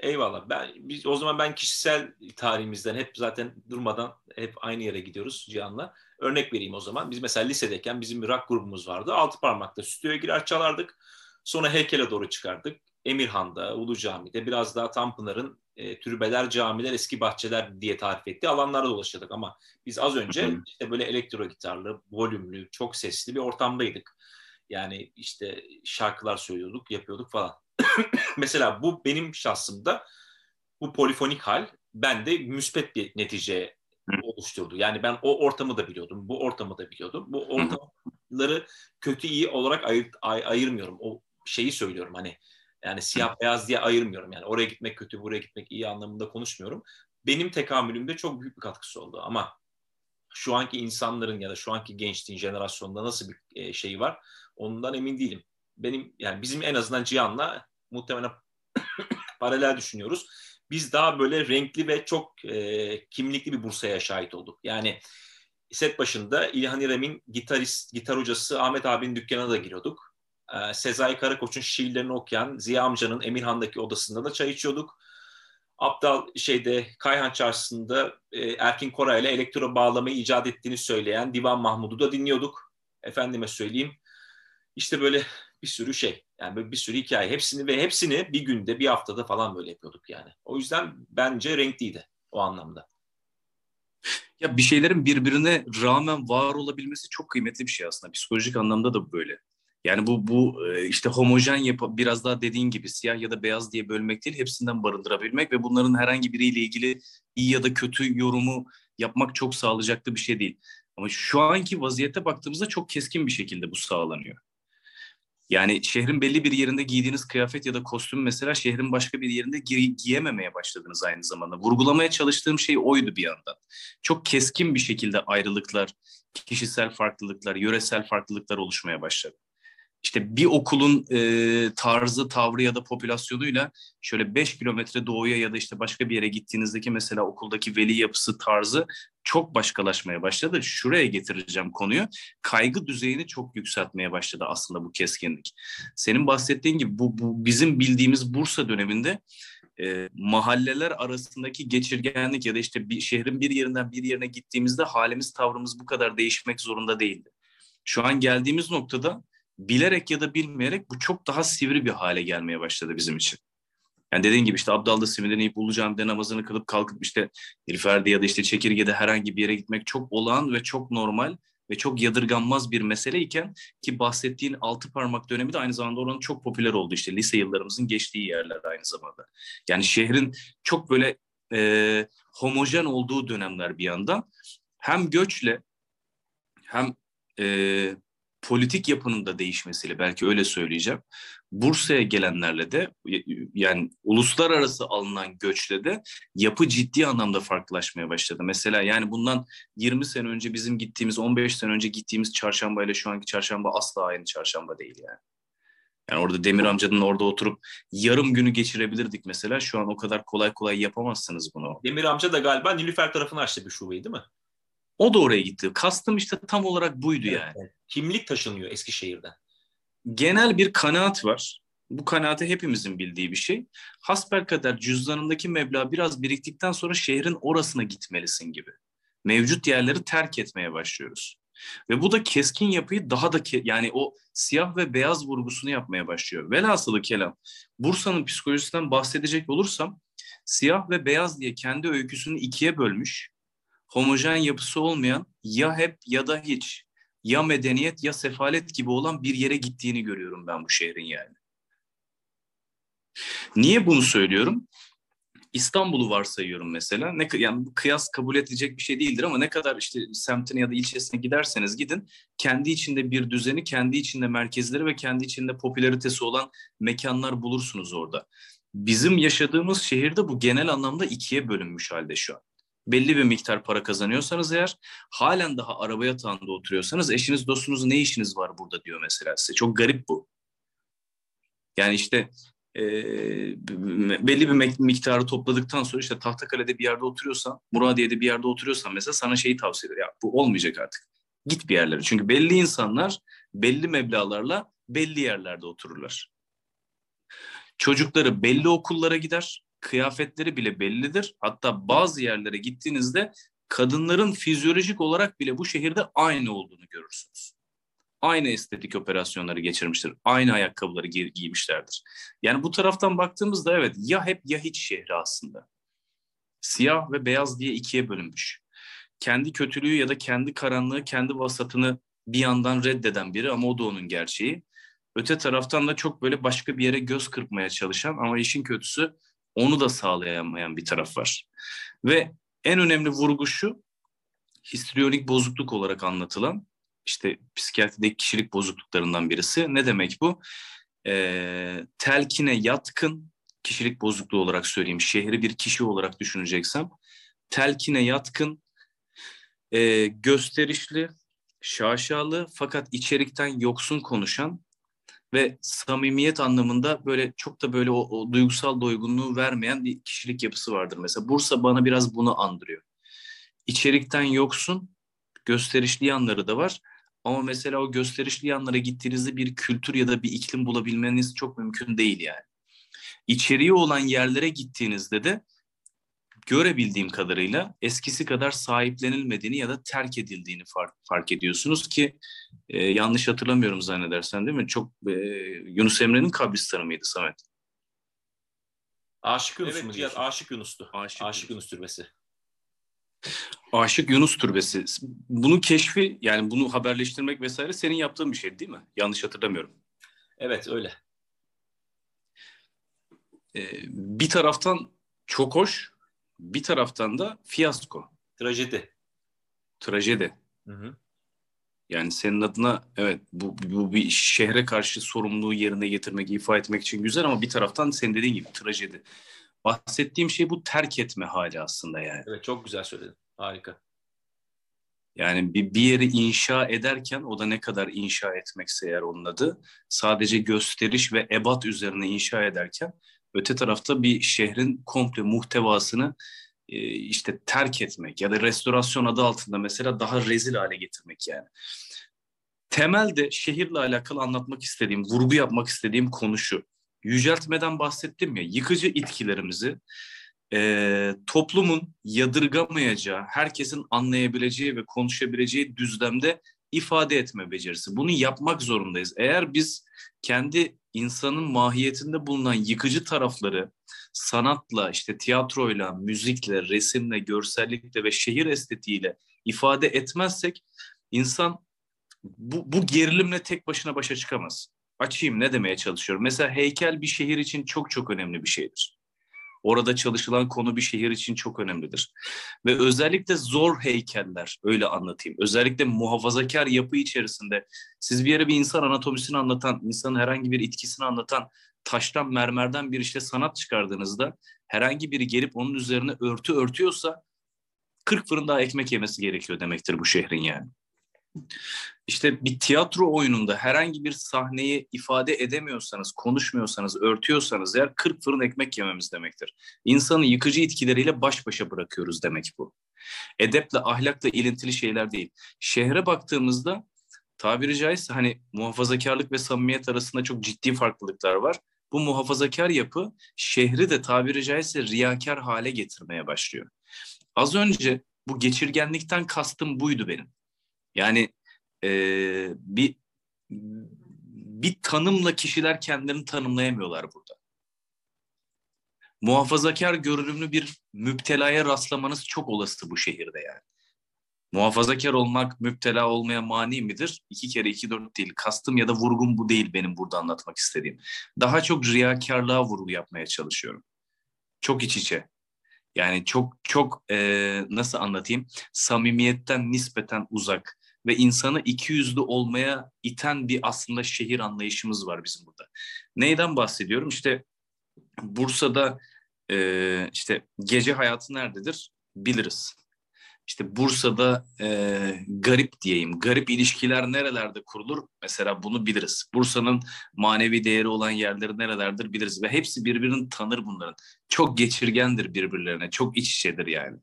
Eyvallah. Ben biz o zaman ben kişisel tarihimizden hep zaten durmadan hep aynı yere gidiyoruz Cihan'la. Örnek vereyim o zaman. Biz mesela lisedeyken bizim bir rock grubumuz vardı. Altı parmakta stüdyoya girer çalardık. Sonra heykele doğru çıkardık. Emirhan'da, Ulu Cami'de biraz daha Tanpınar'ın e, türbeler, camiler, eski bahçeler diye tarif ettiği alanlarda dolaşıyorduk. Ama biz az önce işte böyle elektro gitarlı, volümlü, çok sesli bir ortamdaydık. Yani işte şarkılar söylüyorduk, yapıyorduk falan. Mesela bu benim şahsımda bu polifonik hal bende müspet bir netice oluşturdu. Yani ben o ortamı da biliyordum, bu ortamı da biliyordum. Bu ortamları kötü iyi olarak ayır, ay, ayırmıyorum. O şeyi söylüyorum hani yani siyah beyaz diye ayırmıyorum. Yani oraya gitmek kötü, buraya gitmek iyi anlamında konuşmuyorum. Benim tekamülümde çok büyük bir katkısı oldu ama şu anki insanların ya da şu anki gençliğin jenerasyonunda nasıl bir e, şey var ondan emin değilim. Benim yani bizim en azından Cihan'la muhtemelen paralel düşünüyoruz. Biz daha böyle renkli ve çok e, kimlikli bir Bursa'ya şahit olduk. Yani set başında İlhan İrem'in gitarist, gitar hocası Ahmet abinin dükkanına da giriyorduk. E, Sezai Karakoç'un şiirlerini okuyan Ziya amcanın Emirhan'daki odasında da çay içiyorduk. Abdal şeyde Kayhan Çarşısı'nda e, Erkin Koray ile elektro bağlamayı icat ettiğini söyleyen Divan Mahmud'u da dinliyorduk. Efendime söyleyeyim. İşte böyle bir sürü şey. Yani böyle bir sürü hikaye. Hepsini ve hepsini bir günde, bir haftada falan böyle yapıyorduk yani. O yüzden bence renkliydi o anlamda. Ya bir şeylerin birbirine rağmen var olabilmesi çok kıymetli bir şey aslında. Psikolojik anlamda da böyle. Yani bu bu e, işte homojen yapı biraz daha dediğin gibi siyah ya da beyaz diye bölmek değil, hepsinden barındırabilmek ve bunların herhangi biriyle ilgili iyi ya da kötü yorumu yapmak çok sağlayacaklı bir şey değil. Ama şu anki vaziyete baktığımızda çok keskin bir şekilde bu sağlanıyor. Yani şehrin belli bir yerinde giydiğiniz kıyafet ya da kostüm mesela şehrin başka bir yerinde gi- giyememeye başladınız aynı zamanda. Vurgulamaya çalıştığım şey oydu bir yandan. Çok keskin bir şekilde ayrılıklar, kişisel farklılıklar, yöresel farklılıklar oluşmaya başladı işte bir okulun e, tarzı, tavrı ya da popülasyonuyla şöyle 5 kilometre doğuya ya da işte başka bir yere gittiğinizdeki mesela okuldaki veli yapısı tarzı çok başkalaşmaya başladı. Şuraya getireceğim konuyu. Kaygı düzeyini çok yükseltmeye başladı aslında bu keskinlik. Senin bahsettiğin gibi bu, bu bizim bildiğimiz Bursa döneminde e, mahalleler arasındaki geçirgenlik ya da işte bir şehrin bir yerinden bir yerine gittiğimizde halimiz, tavrımız bu kadar değişmek zorunda değildi. Şu an geldiğimiz noktada bilerek ya da bilmeyerek bu çok daha sivri bir hale gelmeye başladı bizim için. Yani dediğin gibi işte Abdal'da simiden yiyip Ulu Cami'de namazını kılıp kalkıp işte Nilüfer'de ya da işte Çekirge'de herhangi bir yere gitmek çok olağan ve çok normal ve çok yadırganmaz bir meseleyken ki bahsettiğin altı parmak dönemi de aynı zamanda oranın çok popüler oldu işte lise yıllarımızın geçtiği yerler aynı zamanda. Yani şehrin çok böyle e, homojen olduğu dönemler bir yandan hem göçle hem e, politik yapının da değişmesiyle belki öyle söyleyeceğim. Bursa'ya gelenlerle de yani uluslararası alınan göçle de yapı ciddi anlamda farklılaşmaya başladı. Mesela yani bundan 20 sene önce bizim gittiğimiz 15 sene önce gittiğimiz çarşamba ile şu anki çarşamba asla aynı çarşamba değil yani. Yani orada Demir amcanın orada oturup yarım günü geçirebilirdik mesela. Şu an o kadar kolay kolay yapamazsınız bunu. Demir amca da galiba Nilüfer tarafını açtı bir şubeyi değil mi? O da oraya gitti. Kastım işte tam olarak buydu evet, yani. Evet. Kimlik taşınıyor Eskişehir'den. Genel bir kanaat var. Bu kanaate hepimizin bildiği bir şey. Hasbelkader cüzdanındaki meblağ biraz biriktikten sonra şehrin orasına gitmelisin gibi. Mevcut yerleri terk etmeye başlıyoruz. Ve bu da keskin yapıyı daha da ke- yani o siyah ve beyaz vurgusunu yapmaya başlıyor. Velhasılı kelam Bursa'nın psikolojisinden bahsedecek olursam siyah ve beyaz diye kendi öyküsünü ikiye bölmüş homojen yapısı olmayan ya hep ya da hiç ya medeniyet ya sefalet gibi olan bir yere gittiğini görüyorum ben bu şehrin yani. Niye bunu söylüyorum? İstanbul'u varsayıyorum mesela. Ne yani kıyas kabul edilecek bir şey değildir ama ne kadar işte semtine ya da ilçesine giderseniz gidin kendi içinde bir düzeni, kendi içinde merkezleri ve kendi içinde popülaritesi olan mekanlar bulursunuz orada. Bizim yaşadığımız şehirde bu genel anlamda ikiye bölünmüş halde şu an belli bir miktar para kazanıyorsanız eğer halen daha araba yatağında oturuyorsanız eşiniz dostunuz ne işiniz var burada diyor mesela size. Çok garip bu. Yani işte e, belli bir miktarı topladıktan sonra işte Tahtakale'de bir yerde oturuyorsan, Muradiye'de bir yerde oturuyorsan mesela sana şeyi tavsiye eder. Ya bu olmayacak artık. Git bir yerlere. Çünkü belli insanlar belli meblalarla belli yerlerde otururlar. Çocukları belli okullara gider kıyafetleri bile bellidir. Hatta bazı yerlere gittiğinizde kadınların fizyolojik olarak bile bu şehirde aynı olduğunu görürsünüz. aynı estetik operasyonları geçirmiştir. Aynı ayakkabıları gi- giymişlerdir. Yani bu taraftan baktığımızda evet ya hep ya hiç şehri aslında. Siyah ve beyaz diye ikiye bölünmüş. Kendi kötülüğü ya da kendi karanlığı, kendi vasatını bir yandan reddeden biri ama o da onun gerçeği. Öte taraftan da çok böyle başka bir yere göz kırpmaya çalışan ama işin kötüsü onu da sağlayamayan bir taraf var. Ve en önemli vurgu şu, histriyonik bozukluk olarak anlatılan işte psikiyatrideki kişilik bozukluklarından birisi. Ne demek bu? Ee, telkine yatkın kişilik bozukluğu olarak söyleyeyim. Şehri bir kişi olarak düşüneceksem telkine yatkın, e, gösterişli, şaşalı fakat içerikten yoksun konuşan ve samimiyet anlamında böyle çok da böyle o, o duygusal doygunluğu vermeyen bir kişilik yapısı vardır. Mesela Bursa bana biraz bunu andırıyor. İçerikten yoksun, gösterişli yanları da var. Ama mesela o gösterişli yanlara gittiğinizde bir kültür ya da bir iklim bulabilmeniz çok mümkün değil yani. İçeriği olan yerlere gittiğinizde de görebildiğim kadarıyla eskisi kadar sahiplenilmediğini ya da terk edildiğini fark, fark ediyorsunuz ki e, yanlış hatırlamıyorum zannedersen değil mi? Çok e, Yunus Emre'nin kabristanı mıydı Samet? Aşık Yunus evet, mu diyorsun? Aşık Yunus'tu. Aşık, Aşık Yunus türbesi. Aşık Yunus türbesi. Bunu keşfi yani bunu haberleştirmek vesaire senin yaptığın bir şey değil mi? Yanlış hatırlamıyorum. Evet öyle. Ee, bir taraftan çok hoş, bir taraftan da fiyasko. Trajedi. Trajedi. Hı hı. Yani senin adına evet bu, bu bir şehre karşı sorumluluğu yerine getirmek, ifa etmek için güzel ama bir taraftan senin dediğin gibi trajedi. Bahsettiğim şey bu terk etme hali aslında yani. Evet çok güzel söyledin. Harika. Yani bir, bir yeri inşa ederken o da ne kadar inşa etmekse eğer onun adı sadece gösteriş ve ebat üzerine inşa ederken öte tarafta bir şehrin komple muhtevasını işte terk etmek ya da restorasyon adı altında mesela daha rezil hale getirmek yani. Temelde şehirle alakalı anlatmak istediğim, vurgu yapmak istediğim konu şu. Yüceltmeden bahsettim ya, yıkıcı itkilerimizi e, toplumun yadırgamayacağı, herkesin anlayabileceği ve konuşabileceği düzlemde ifade etme becerisi. Bunu yapmak zorundayız. Eğer biz kendi insanın mahiyetinde bulunan yıkıcı tarafları sanatla, işte tiyatroyla, müzikle, resimle, görsellikle ve şehir estetiğiyle ifade etmezsek insan bu, bu gerilimle tek başına başa çıkamaz. Açayım ne demeye çalışıyorum. Mesela heykel bir şehir için çok çok önemli bir şeydir. Orada çalışılan konu bir şehir için çok önemlidir. Ve özellikle zor heykeller, öyle anlatayım. Özellikle muhafazakar yapı içerisinde siz bir yere bir insan anatomisini anlatan, insanın herhangi bir itkisini anlatan taştan, mermerden bir işte sanat çıkardığınızda herhangi biri gelip onun üzerine örtü örtüyorsa 40 fırın daha ekmek yemesi gerekiyor demektir bu şehrin yani. İşte bir tiyatro oyununda herhangi bir sahneyi ifade edemiyorsanız, konuşmuyorsanız, örtüyorsanız eğer 40 fırın ekmek yememiz demektir. İnsanı yıkıcı itkileriyle baş başa bırakıyoruz demek bu. Edeple, ahlakla ilintili şeyler değil. Şehre baktığımızda tabiri caizse hani muhafazakarlık ve samimiyet arasında çok ciddi farklılıklar var. Bu muhafazakar yapı şehri de tabiri caizse riyakar hale getirmeye başlıyor. Az önce bu geçirgenlikten kastım buydu benim. Yani e, bir bir tanımla kişiler kendilerini tanımlayamıyorlar burada. Muhafazakar görünümlü bir müptelaya rastlamanız çok olası bu şehirde yani. Muhafazakar olmak müptela olmaya mani midir? İki kere iki dört değil. Kastım ya da vurgum bu değil benim burada anlatmak istediğim. Daha çok riyakarlığa vurgu yapmaya çalışıyorum. Çok iç içe. Yani çok çok e, nasıl anlatayım? Samimiyetten nispeten uzak ve insanı iki yüzlü olmaya iten bir aslında şehir anlayışımız var bizim burada. Neyden bahsediyorum? İşte Bursa'da e, işte gece hayatı nerededir? Biliriz. İşte Bursa'da e, garip diyeyim, garip ilişkiler nerelerde kurulur? Mesela bunu biliriz. Bursa'nın manevi değeri olan yerleri nerelerdir biliriz. Ve hepsi birbirini tanır bunların. Çok geçirgendir birbirlerine, çok iç içedir yani.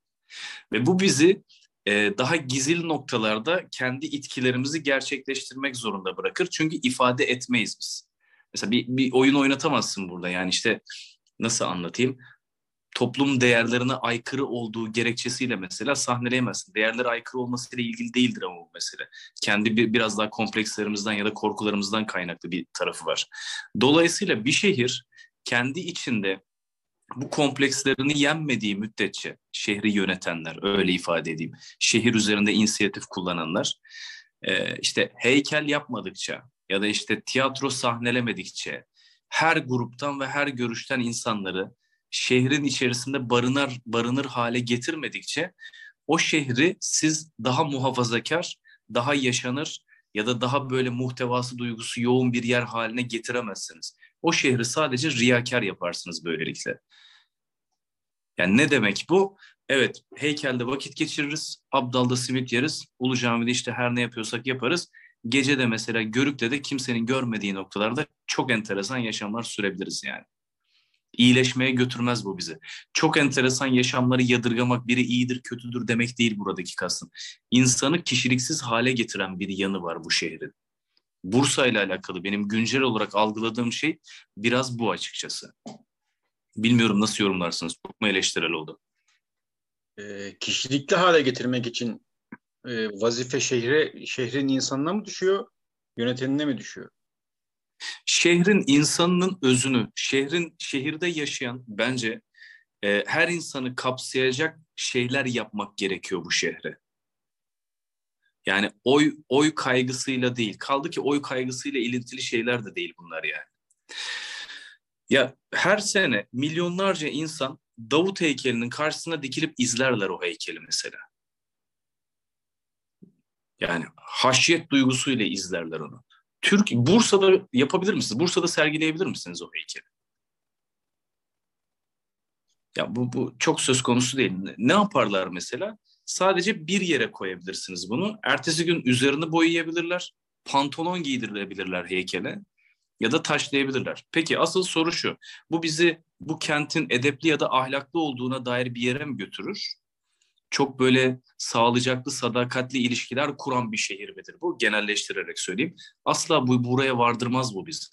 Ve bu bizi e, daha gizli noktalarda kendi itkilerimizi gerçekleştirmek zorunda bırakır. Çünkü ifade etmeyiz biz. Mesela bir, bir oyun oynatamazsın burada. Yani işte nasıl anlatayım? toplum değerlerine aykırı olduğu gerekçesiyle mesela sahneleyemezsin. Değerlere aykırı olmasıyla ilgili değildir ama bu mesele. Kendi bir, biraz daha komplekslerimizden ya da korkularımızdan kaynaklı bir tarafı var. Dolayısıyla bir şehir kendi içinde bu komplekslerini yenmediği müddetçe şehri yönetenler öyle ifade edeyim. Şehir üzerinde inisiyatif kullananlar e, işte heykel yapmadıkça ya da işte tiyatro sahnelemedikçe her gruptan ve her görüşten insanları şehrin içerisinde barınar barınır hale getirmedikçe o şehri siz daha muhafazakar, daha yaşanır ya da daha böyle muhtevası duygusu yoğun bir yer haline getiremezsiniz. O şehri sadece riyakar yaparsınız böylelikle. Yani ne demek bu? Evet heykelde vakit geçiririz, Abdal'da simit yeriz, Ulu Cami'de işte her ne yapıyorsak yaparız. Gece de mesela Görük'te de kimsenin görmediği noktalarda çok enteresan yaşamlar sürebiliriz yani. İyileşmeye götürmez bu bizi. Çok enteresan yaşamları yadırgamak biri iyidir kötüdür demek değil buradaki kastım. İnsanı kişiliksiz hale getiren bir yanı var bu şehrin. Bursa ile alakalı benim güncel olarak algıladığım şey biraz bu açıkçası. Bilmiyorum nasıl yorumlarsınız. Çok mu eleştirel oldu? E, kişilikli hale getirmek için e, vazife şehre şehrin insanına mı düşüyor, yönetenine mi düşüyor? Şehrin insanının özünü, şehrin şehirde yaşayan bence e, her insanı kapsayacak şeyler yapmak gerekiyor bu şehre. Yani oy oy kaygısıyla değil. Kaldı ki oy kaygısıyla ilintili şeyler de değil bunlar yani. Ya her sene milyonlarca insan Davut heykelinin karşısına dikilip izlerler o heykeli mesela. Yani haşyet duygusuyla izlerler onu. Türk Bursa'da yapabilir misiniz? Bursa'da sergileyebilir misiniz o heykeli? Ya bu, bu çok söz konusu değil. Ne yaparlar mesela? Sadece bir yere koyabilirsiniz bunu. Ertesi gün üzerini boyayabilirler. Pantolon giydirebilirler heykele ya da taşlayabilirler. Peki asıl soru şu. Bu bizi bu kentin edepli ya da ahlaklı olduğuna dair bir yere mi götürür? Çok böyle sağlıcaklı, sadakatli ilişkiler kuran bir şehir midir bu? Genelleştirerek söyleyeyim. Asla bu buraya vardırmaz bu bizi.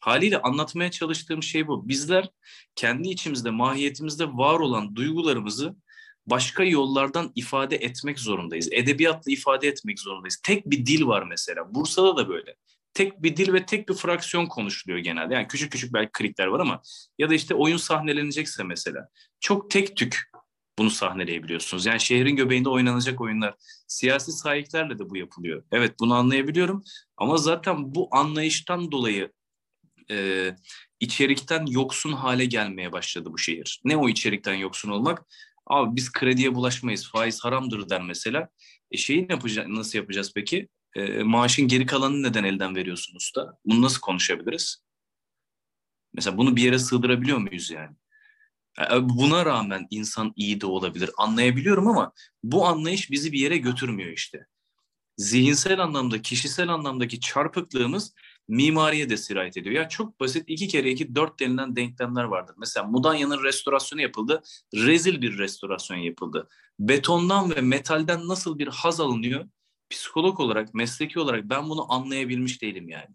Haliyle anlatmaya çalıştığım şey bu. Bizler kendi içimizde, mahiyetimizde var olan duygularımızı başka yollardan ifade etmek zorundayız. Edebiyatla ifade etmek zorundayız. Tek bir dil var mesela. Bursa'da da böyle tek bir dil ve tek bir fraksiyon konuşuluyor genelde. Yani küçük küçük belki krikler var ama ya da işte oyun sahnelenecekse mesela çok tek tük bunu sahneleyebiliyorsunuz. Yani şehrin göbeğinde oynanacak oyunlar. Siyasi sahiplerle de bu yapılıyor. Evet bunu anlayabiliyorum ama zaten bu anlayıştan dolayı e, içerikten yoksun hale gelmeye başladı bu şehir. Ne o içerikten yoksun olmak? Abi biz krediye bulaşmayız, faiz haramdır der mesela. E şeyi ne yapacağız, nasıl yapacağız peki? E, maaşın geri kalanını neden elden veriyorsunuz da? Bunu nasıl konuşabiliriz? Mesela bunu bir yere sığdırabiliyor muyuz yani? Buna rağmen insan iyi de olabilir. Anlayabiliyorum ama bu anlayış bizi bir yere götürmüyor işte. Zihinsel anlamda, kişisel anlamdaki çarpıklığımız mimariye de sirayet ediyor. Ya çok basit iki kere iki dört denilen denklemler vardır. Mesela Mudanya'nın restorasyonu yapıldı. Rezil bir restorasyon yapıldı. Betondan ve metalden nasıl bir haz alınıyor? Psikolog olarak, mesleki olarak ben bunu anlayabilmiş değilim yani.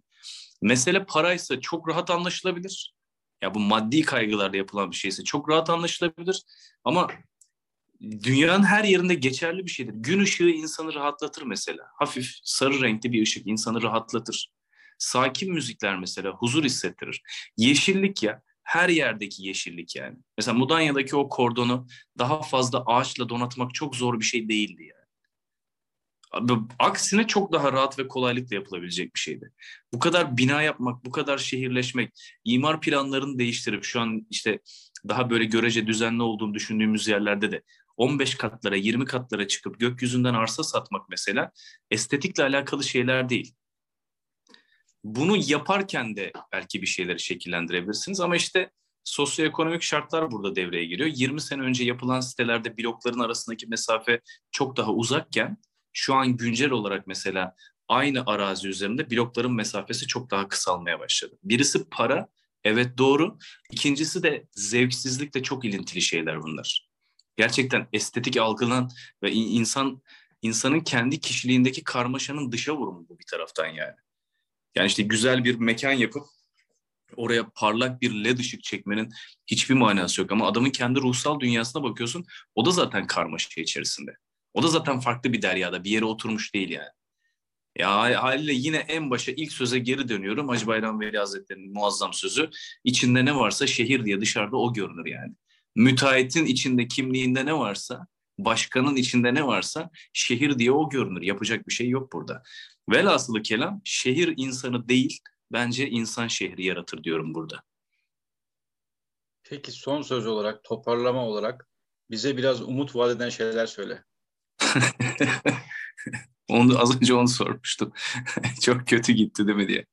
Mesele paraysa çok rahat anlaşılabilir. Ya bu maddi kaygılarla yapılan bir şeyse çok rahat anlaşılabilir. Ama dünyanın her yerinde geçerli bir şeydir. Gün ışığı insanı rahatlatır mesela. Hafif sarı renkli bir ışık insanı rahatlatır. Sakin müzikler mesela huzur hissettirir. Yeşillik ya her yerdeki yeşillik yani. Mesela Mudanya'daki o kordonu daha fazla ağaçla donatmak çok zor bir şey değildi yani. Aksine çok daha rahat ve kolaylıkla yapılabilecek bir şeydi. Bu kadar bina yapmak, bu kadar şehirleşmek, imar planlarını değiştirip şu an işte daha böyle görece düzenli olduğunu düşündüğümüz yerlerde de 15 katlara, 20 katlara çıkıp gökyüzünden arsa satmak mesela estetikle alakalı şeyler değil. Bunu yaparken de belki bir şeyleri şekillendirebilirsiniz ama işte sosyoekonomik şartlar burada devreye giriyor. 20 sene önce yapılan sitelerde blokların arasındaki mesafe çok daha uzakken şu an güncel olarak mesela aynı arazi üzerinde blokların mesafesi çok daha kısalmaya başladı. Birisi para, evet doğru. İkincisi de zevksizlikle çok ilintili şeyler bunlar. Gerçekten estetik algılanan ve insan insanın kendi kişiliğindeki karmaşanın dışa vurumu bu bir taraftan yani. Yani işte güzel bir mekan yapıp oraya parlak bir led ışık çekmenin hiçbir manası yok. Ama adamın kendi ruhsal dünyasına bakıyorsun o da zaten karmaşa içerisinde. O da zaten farklı bir deryada bir yere oturmuş değil yani. Ya haliyle yine en başa ilk söze geri dönüyorum. Hacı Bayram Veli Hazretleri'nin muazzam sözü. İçinde ne varsa şehir diye dışarıda o görünür yani. Müteahhitin içinde kimliğinde ne varsa, başkanın içinde ne varsa şehir diye o görünür. Yapacak bir şey yok burada. Velhasılı kelam şehir insanı değil, bence insan şehri yaratır diyorum burada. Peki son söz olarak, toparlama olarak bize biraz umut vaat eden şeyler söyle. onu az önce onu sormuştum. Çok kötü gitti değil mi diye.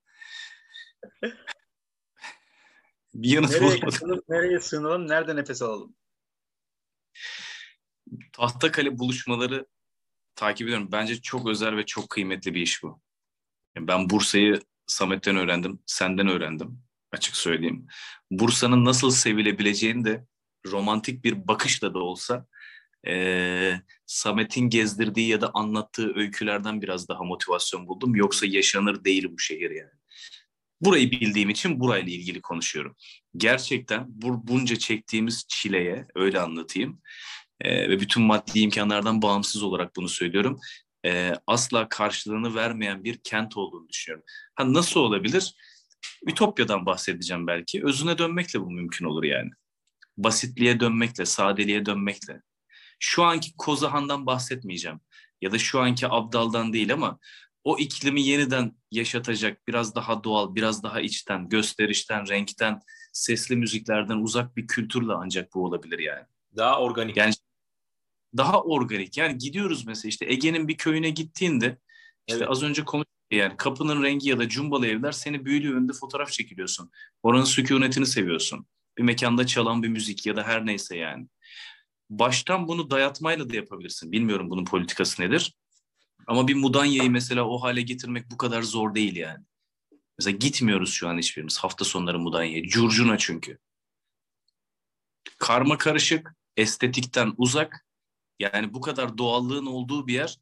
Bir yanıt nereye bulamadım. Sığınalım, nereye sığınalım, nerede nefes alalım? Tahtakale buluşmaları takip ediyorum. Bence çok özel ve çok kıymetli bir iş bu. Ben Bursa'yı Samet'ten öğrendim, senden öğrendim açık söyleyeyim. Bursa'nın nasıl sevilebileceğini de romantik bir bakışla da olsa e, Samet'in gezdirdiği ya da anlattığı öykülerden biraz daha motivasyon buldum. Yoksa yaşanır değil bu şehir yani. Burayı bildiğim için burayla ilgili konuşuyorum. Gerçekten bu, bunca çektiğimiz çileye öyle anlatayım e, ve bütün maddi imkanlardan bağımsız olarak bunu söylüyorum. E, asla karşılığını vermeyen bir kent olduğunu düşünüyorum. Ha nasıl olabilir? Ütopya'dan bahsedeceğim belki. Özüne dönmekle bu mümkün olur yani. Basitliğe dönmekle, sadeliğe dönmekle. Şu anki Kozahan'dan bahsetmeyeceğim. Ya da şu anki Abdal'dan değil ama o iklimi yeniden yaşatacak, biraz daha doğal, biraz daha içten, gösterişten, renkten, sesli müziklerden uzak bir kültürle ancak bu olabilir yani. Daha organik. Yani daha organik. Yani gidiyoruz mesela işte Ege'nin bir köyüne gittiğinde işte evet. az önce konuştuk yani kapının rengi ya da cumbalı evler seni büyülüyor önünde fotoğraf çekiliyorsun. Oranın sükunetini seviyorsun. Bir mekanda çalan bir müzik ya da her neyse yani. Baştan bunu dayatmayla da yapabilirsin. Bilmiyorum bunun politikası nedir. Ama bir Mudanya'yı mesela o hale getirmek bu kadar zor değil yani. Mesela gitmiyoruz şu an hiçbirimiz hafta sonları Mudanya'ya. Curcuna çünkü. Karma karışık, estetikten uzak. Yani bu kadar doğallığın olduğu bir yer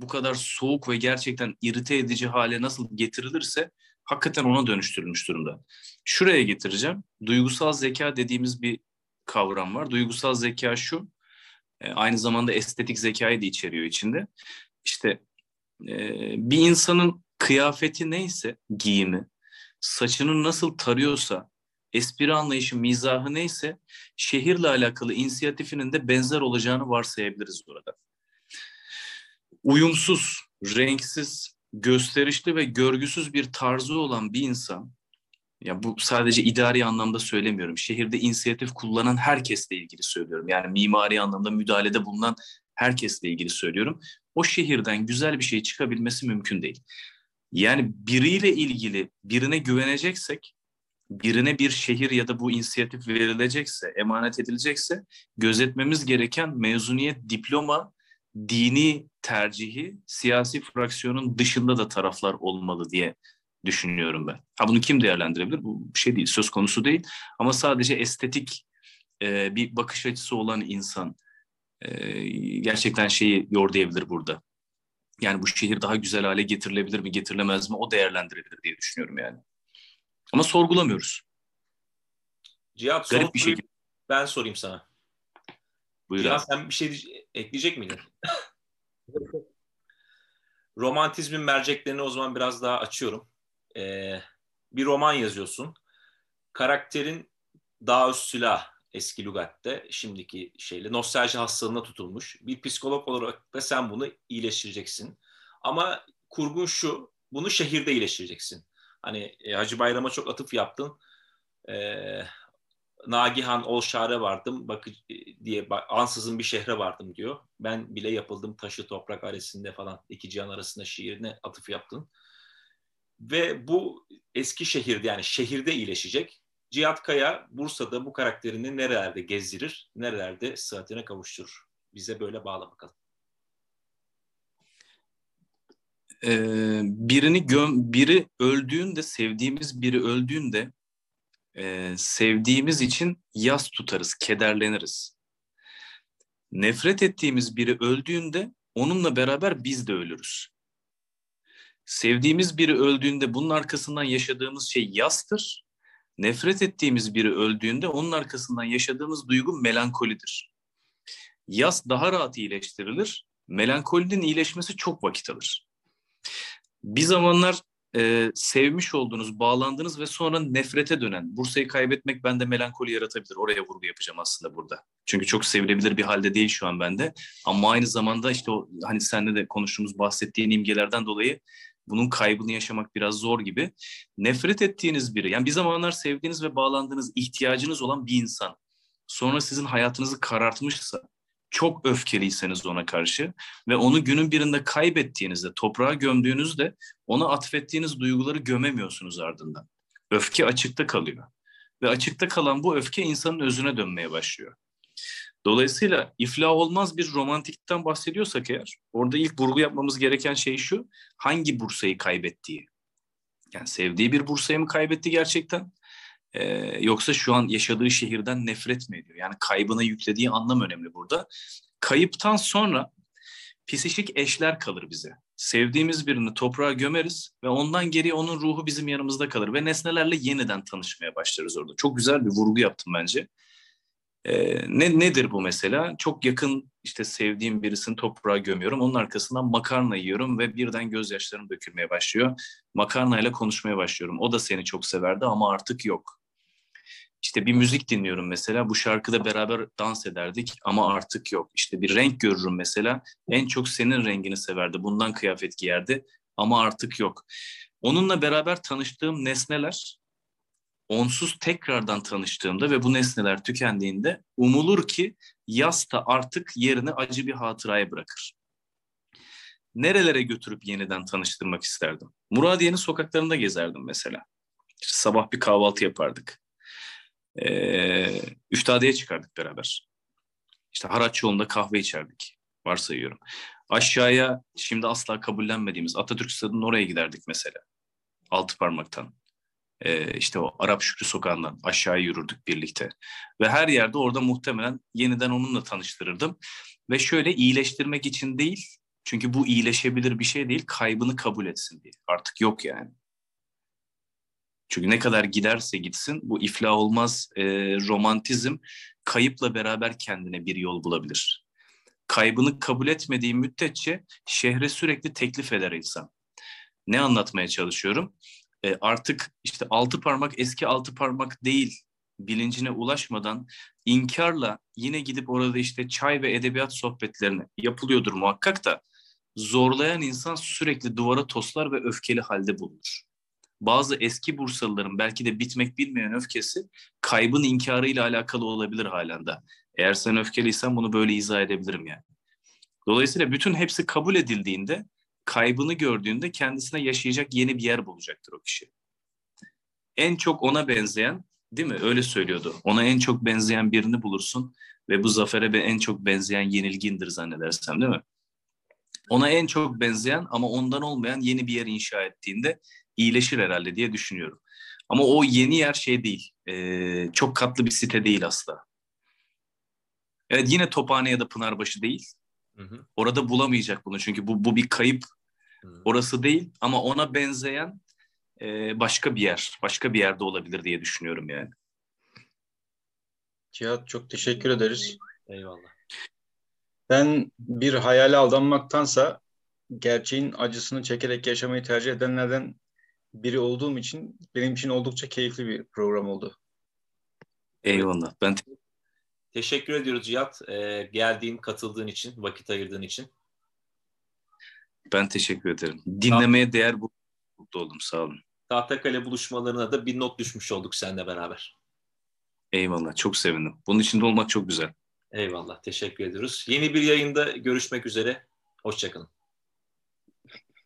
bu kadar soğuk ve gerçekten irite edici hale nasıl getirilirse hakikaten ona dönüştürülmüş durumda. Şuraya getireceğim. Duygusal zeka dediğimiz bir kavram var. Duygusal zeka şu, e, aynı zamanda estetik zekayı da içeriyor içinde. İşte e, bir insanın kıyafeti neyse, giyimi, saçını nasıl tarıyorsa, espri anlayışı, mizahı neyse, şehirle alakalı inisiyatifinin de benzer olacağını varsayabiliriz burada uyumsuz, renksiz, gösterişli ve görgüsüz bir tarzı olan bir insan, ya bu sadece idari anlamda söylemiyorum. Şehirde inisiyatif kullanan herkesle ilgili söylüyorum. Yani mimari anlamda müdahalede bulunan herkesle ilgili söylüyorum. O şehirden güzel bir şey çıkabilmesi mümkün değil. Yani biriyle ilgili birine güveneceksek, birine bir şehir ya da bu inisiyatif verilecekse, emanet edilecekse gözetmemiz gereken mezuniyet, diploma dini tercihi siyasi fraksiyonun dışında da taraflar olmalı diye düşünüyorum ben. Ha bunu kim değerlendirebilir? Bu bir şey değil, söz konusu değil. Ama sadece estetik e, bir bakış açısı olan insan e, gerçekten şeyi yordayabilir burada. Yani bu şehir daha güzel hale getirilebilir mi, getirilemez mi? O değerlendirebilir diye düşünüyorum yani. Ama sorgulamıyoruz. Cihat, Garip bir şey. Ben sorayım sana. Buyur ya sen bir şey ekleyecek miydin? Romantizmin merceklerini o zaman biraz daha açıyorum. Ee, bir roman yazıyorsun. Karakterin daha üst silah eski lügatte şimdiki şeyle nostalji hastalığına tutulmuş. Bir psikolog olarak da sen bunu iyileştireceksin. Ama kurgun şu, bunu şehirde iyileştireceksin. Hani e, Hacı Bayram'a çok atıf yaptın. Ee, Nagihan Olşar'a vardım bakı diye ansızın bir şehre vardım diyor. Ben bile yapıldım taşı toprak arasında falan iki cihan arasında şiirine atıf yaptın. Ve bu eski şehirde yani şehirde iyileşecek. Cihat Kaya Bursa'da bu karakterini nerelerde gezdirir, nerelerde sıhhatine kavuşturur. Bize böyle bağla bakalım. Ee, birini göm, biri öldüğünde, sevdiğimiz biri öldüğünde e, sevdiğimiz için yas tutarız, kederleniriz. Nefret ettiğimiz biri öldüğünde onunla beraber biz de ölürüz. Sevdiğimiz biri öldüğünde bunun arkasından yaşadığımız şey yastır Nefret ettiğimiz biri öldüğünde onun arkasından yaşadığımız duygu melankolidir. Yas daha rahat iyileştirilir. Melankolinin iyileşmesi çok vakit alır. Bir zamanlar e, sevmiş olduğunuz, bağlandığınız ve sonra nefrete dönen, Bursa'yı kaybetmek bende melankoli yaratabilir. Oraya vurgu yapacağım aslında burada. Çünkü çok sevilebilir bir halde değil şu an bende. Ama aynı zamanda işte o hani seninle de konuştuğumuz, bahsettiğin imgelerden dolayı bunun kaybını yaşamak biraz zor gibi. Nefret ettiğiniz biri, yani bir zamanlar sevdiğiniz ve bağlandığınız, ihtiyacınız olan bir insan sonra sizin hayatınızı karartmışsa, çok öfkeliyseniz ona karşı ve onu günün birinde kaybettiğinizde, toprağa gömdüğünüzde ona atfettiğiniz duyguları gömemiyorsunuz ardından. Öfke açıkta kalıyor. Ve açıkta kalan bu öfke insanın özüne dönmeye başlıyor. Dolayısıyla iflah olmaz bir romantikten bahsediyorsak eğer, orada ilk vurgu yapmamız gereken şey şu, hangi Bursa'yı kaybettiği. Yani sevdiği bir Bursa'yı mı kaybetti gerçekten? Ee, yoksa şu an yaşadığı şehirden nefret mi ediyor? Yani kaybına yüklediği anlam önemli burada. Kayıptan sonra psişik eşler kalır bize. Sevdiğimiz birini toprağa gömeriz ve ondan geri onun ruhu bizim yanımızda kalır ve nesnelerle yeniden tanışmaya başlarız orada. Çok güzel bir vurgu yaptım bence. Ee, ne nedir bu mesela? Çok yakın işte sevdiğim birisini toprağa gömüyorum. Onun arkasından makarna yiyorum ve birden gözyaşlarım dökülmeye başlıyor. Makarnayla konuşmaya başlıyorum. O da seni çok severdi ama artık yok. İşte bir müzik dinliyorum mesela. Bu şarkıda beraber dans ederdik ama artık yok. İşte bir renk görürüm mesela. En çok senin rengini severdi. Bundan kıyafet giyerdi ama artık yok. Onunla beraber tanıştığım nesneler onsuz tekrardan tanıştığımda ve bu nesneler tükendiğinde umulur ki yas da artık yerini acı bir hatıraya bırakır. Nerelere götürüp yeniden tanıştırmak isterdim? Muradiye'nin sokaklarında gezerdim mesela. İşte sabah bir kahvaltı yapardık. Ee, Üftadiye çıkardık beraber. İşte Haraç yolunda kahve içerdik. Varsayıyorum. Aşağıya şimdi asla kabullenmediğimiz Atatürk Stadı'nın oraya giderdik mesela. Altı parmaktan e, işte o Arap Şükrü Sokağı'ndan aşağı yürürdük birlikte. Ve her yerde orada muhtemelen yeniden onunla tanıştırırdım. Ve şöyle iyileştirmek için değil, çünkü bu iyileşebilir bir şey değil, kaybını kabul etsin diye. Artık yok yani. Çünkü ne kadar giderse gitsin bu iflah olmaz e, romantizm kayıpla beraber kendine bir yol bulabilir. Kaybını kabul etmediği müddetçe şehre sürekli teklif eder insan. Ne anlatmaya çalışıyorum? E, artık işte altı parmak eski altı parmak değil bilincine ulaşmadan inkarla yine gidip orada işte çay ve edebiyat sohbetlerini yapılıyordur muhakkak da zorlayan insan sürekli duvara toslar ve öfkeli halde bulunur. Bazı eski Bursalıların belki de bitmek bilmeyen öfkesi kaybın inkarıyla alakalı olabilir halen de. Eğer sen öfkeliysen bunu böyle izah edebilirim yani. Dolayısıyla bütün hepsi kabul edildiğinde kaybını gördüğünde kendisine yaşayacak yeni bir yer bulacaktır o kişi. En çok ona benzeyen, değil mi? Öyle söylüyordu. Ona en çok benzeyen birini bulursun ve bu zafere en çok benzeyen yenilgindir zannedersem değil mi? Ona en çok benzeyen ama ondan olmayan yeni bir yer inşa ettiğinde iyileşir herhalde diye düşünüyorum. Ama o yeni yer şey değil. E, çok katlı bir site değil asla. Evet yine Tophane ya da Pınarbaşı değil. Hı hı. Orada bulamayacak bunu çünkü bu, bu bir kayıp. Hı. Orası değil ama ona benzeyen e, başka bir yer, başka bir yerde olabilir diye düşünüyorum yani. Cihat çok teşekkür ederiz. Eyvallah. Ben bir hayale aldanmaktansa gerçeğin acısını çekerek yaşamayı tercih edenlerden biri olduğum için benim için oldukça keyifli bir program oldu. Eyvallah. Ben Teşekkür ediyoruz Cihat. Ee, geldiğin, katıldığın için, vakit ayırdığın için. Ben teşekkür ederim. Dinlemeye değer bu. Mutlu oldum. Sağ olun. Tahtakale buluşmalarına da bir not düşmüş olduk seninle beraber. Eyvallah. Çok sevindim. Bunun içinde olmak çok güzel. Eyvallah. Teşekkür ediyoruz. Yeni bir yayında görüşmek üzere. Hoşçakalın.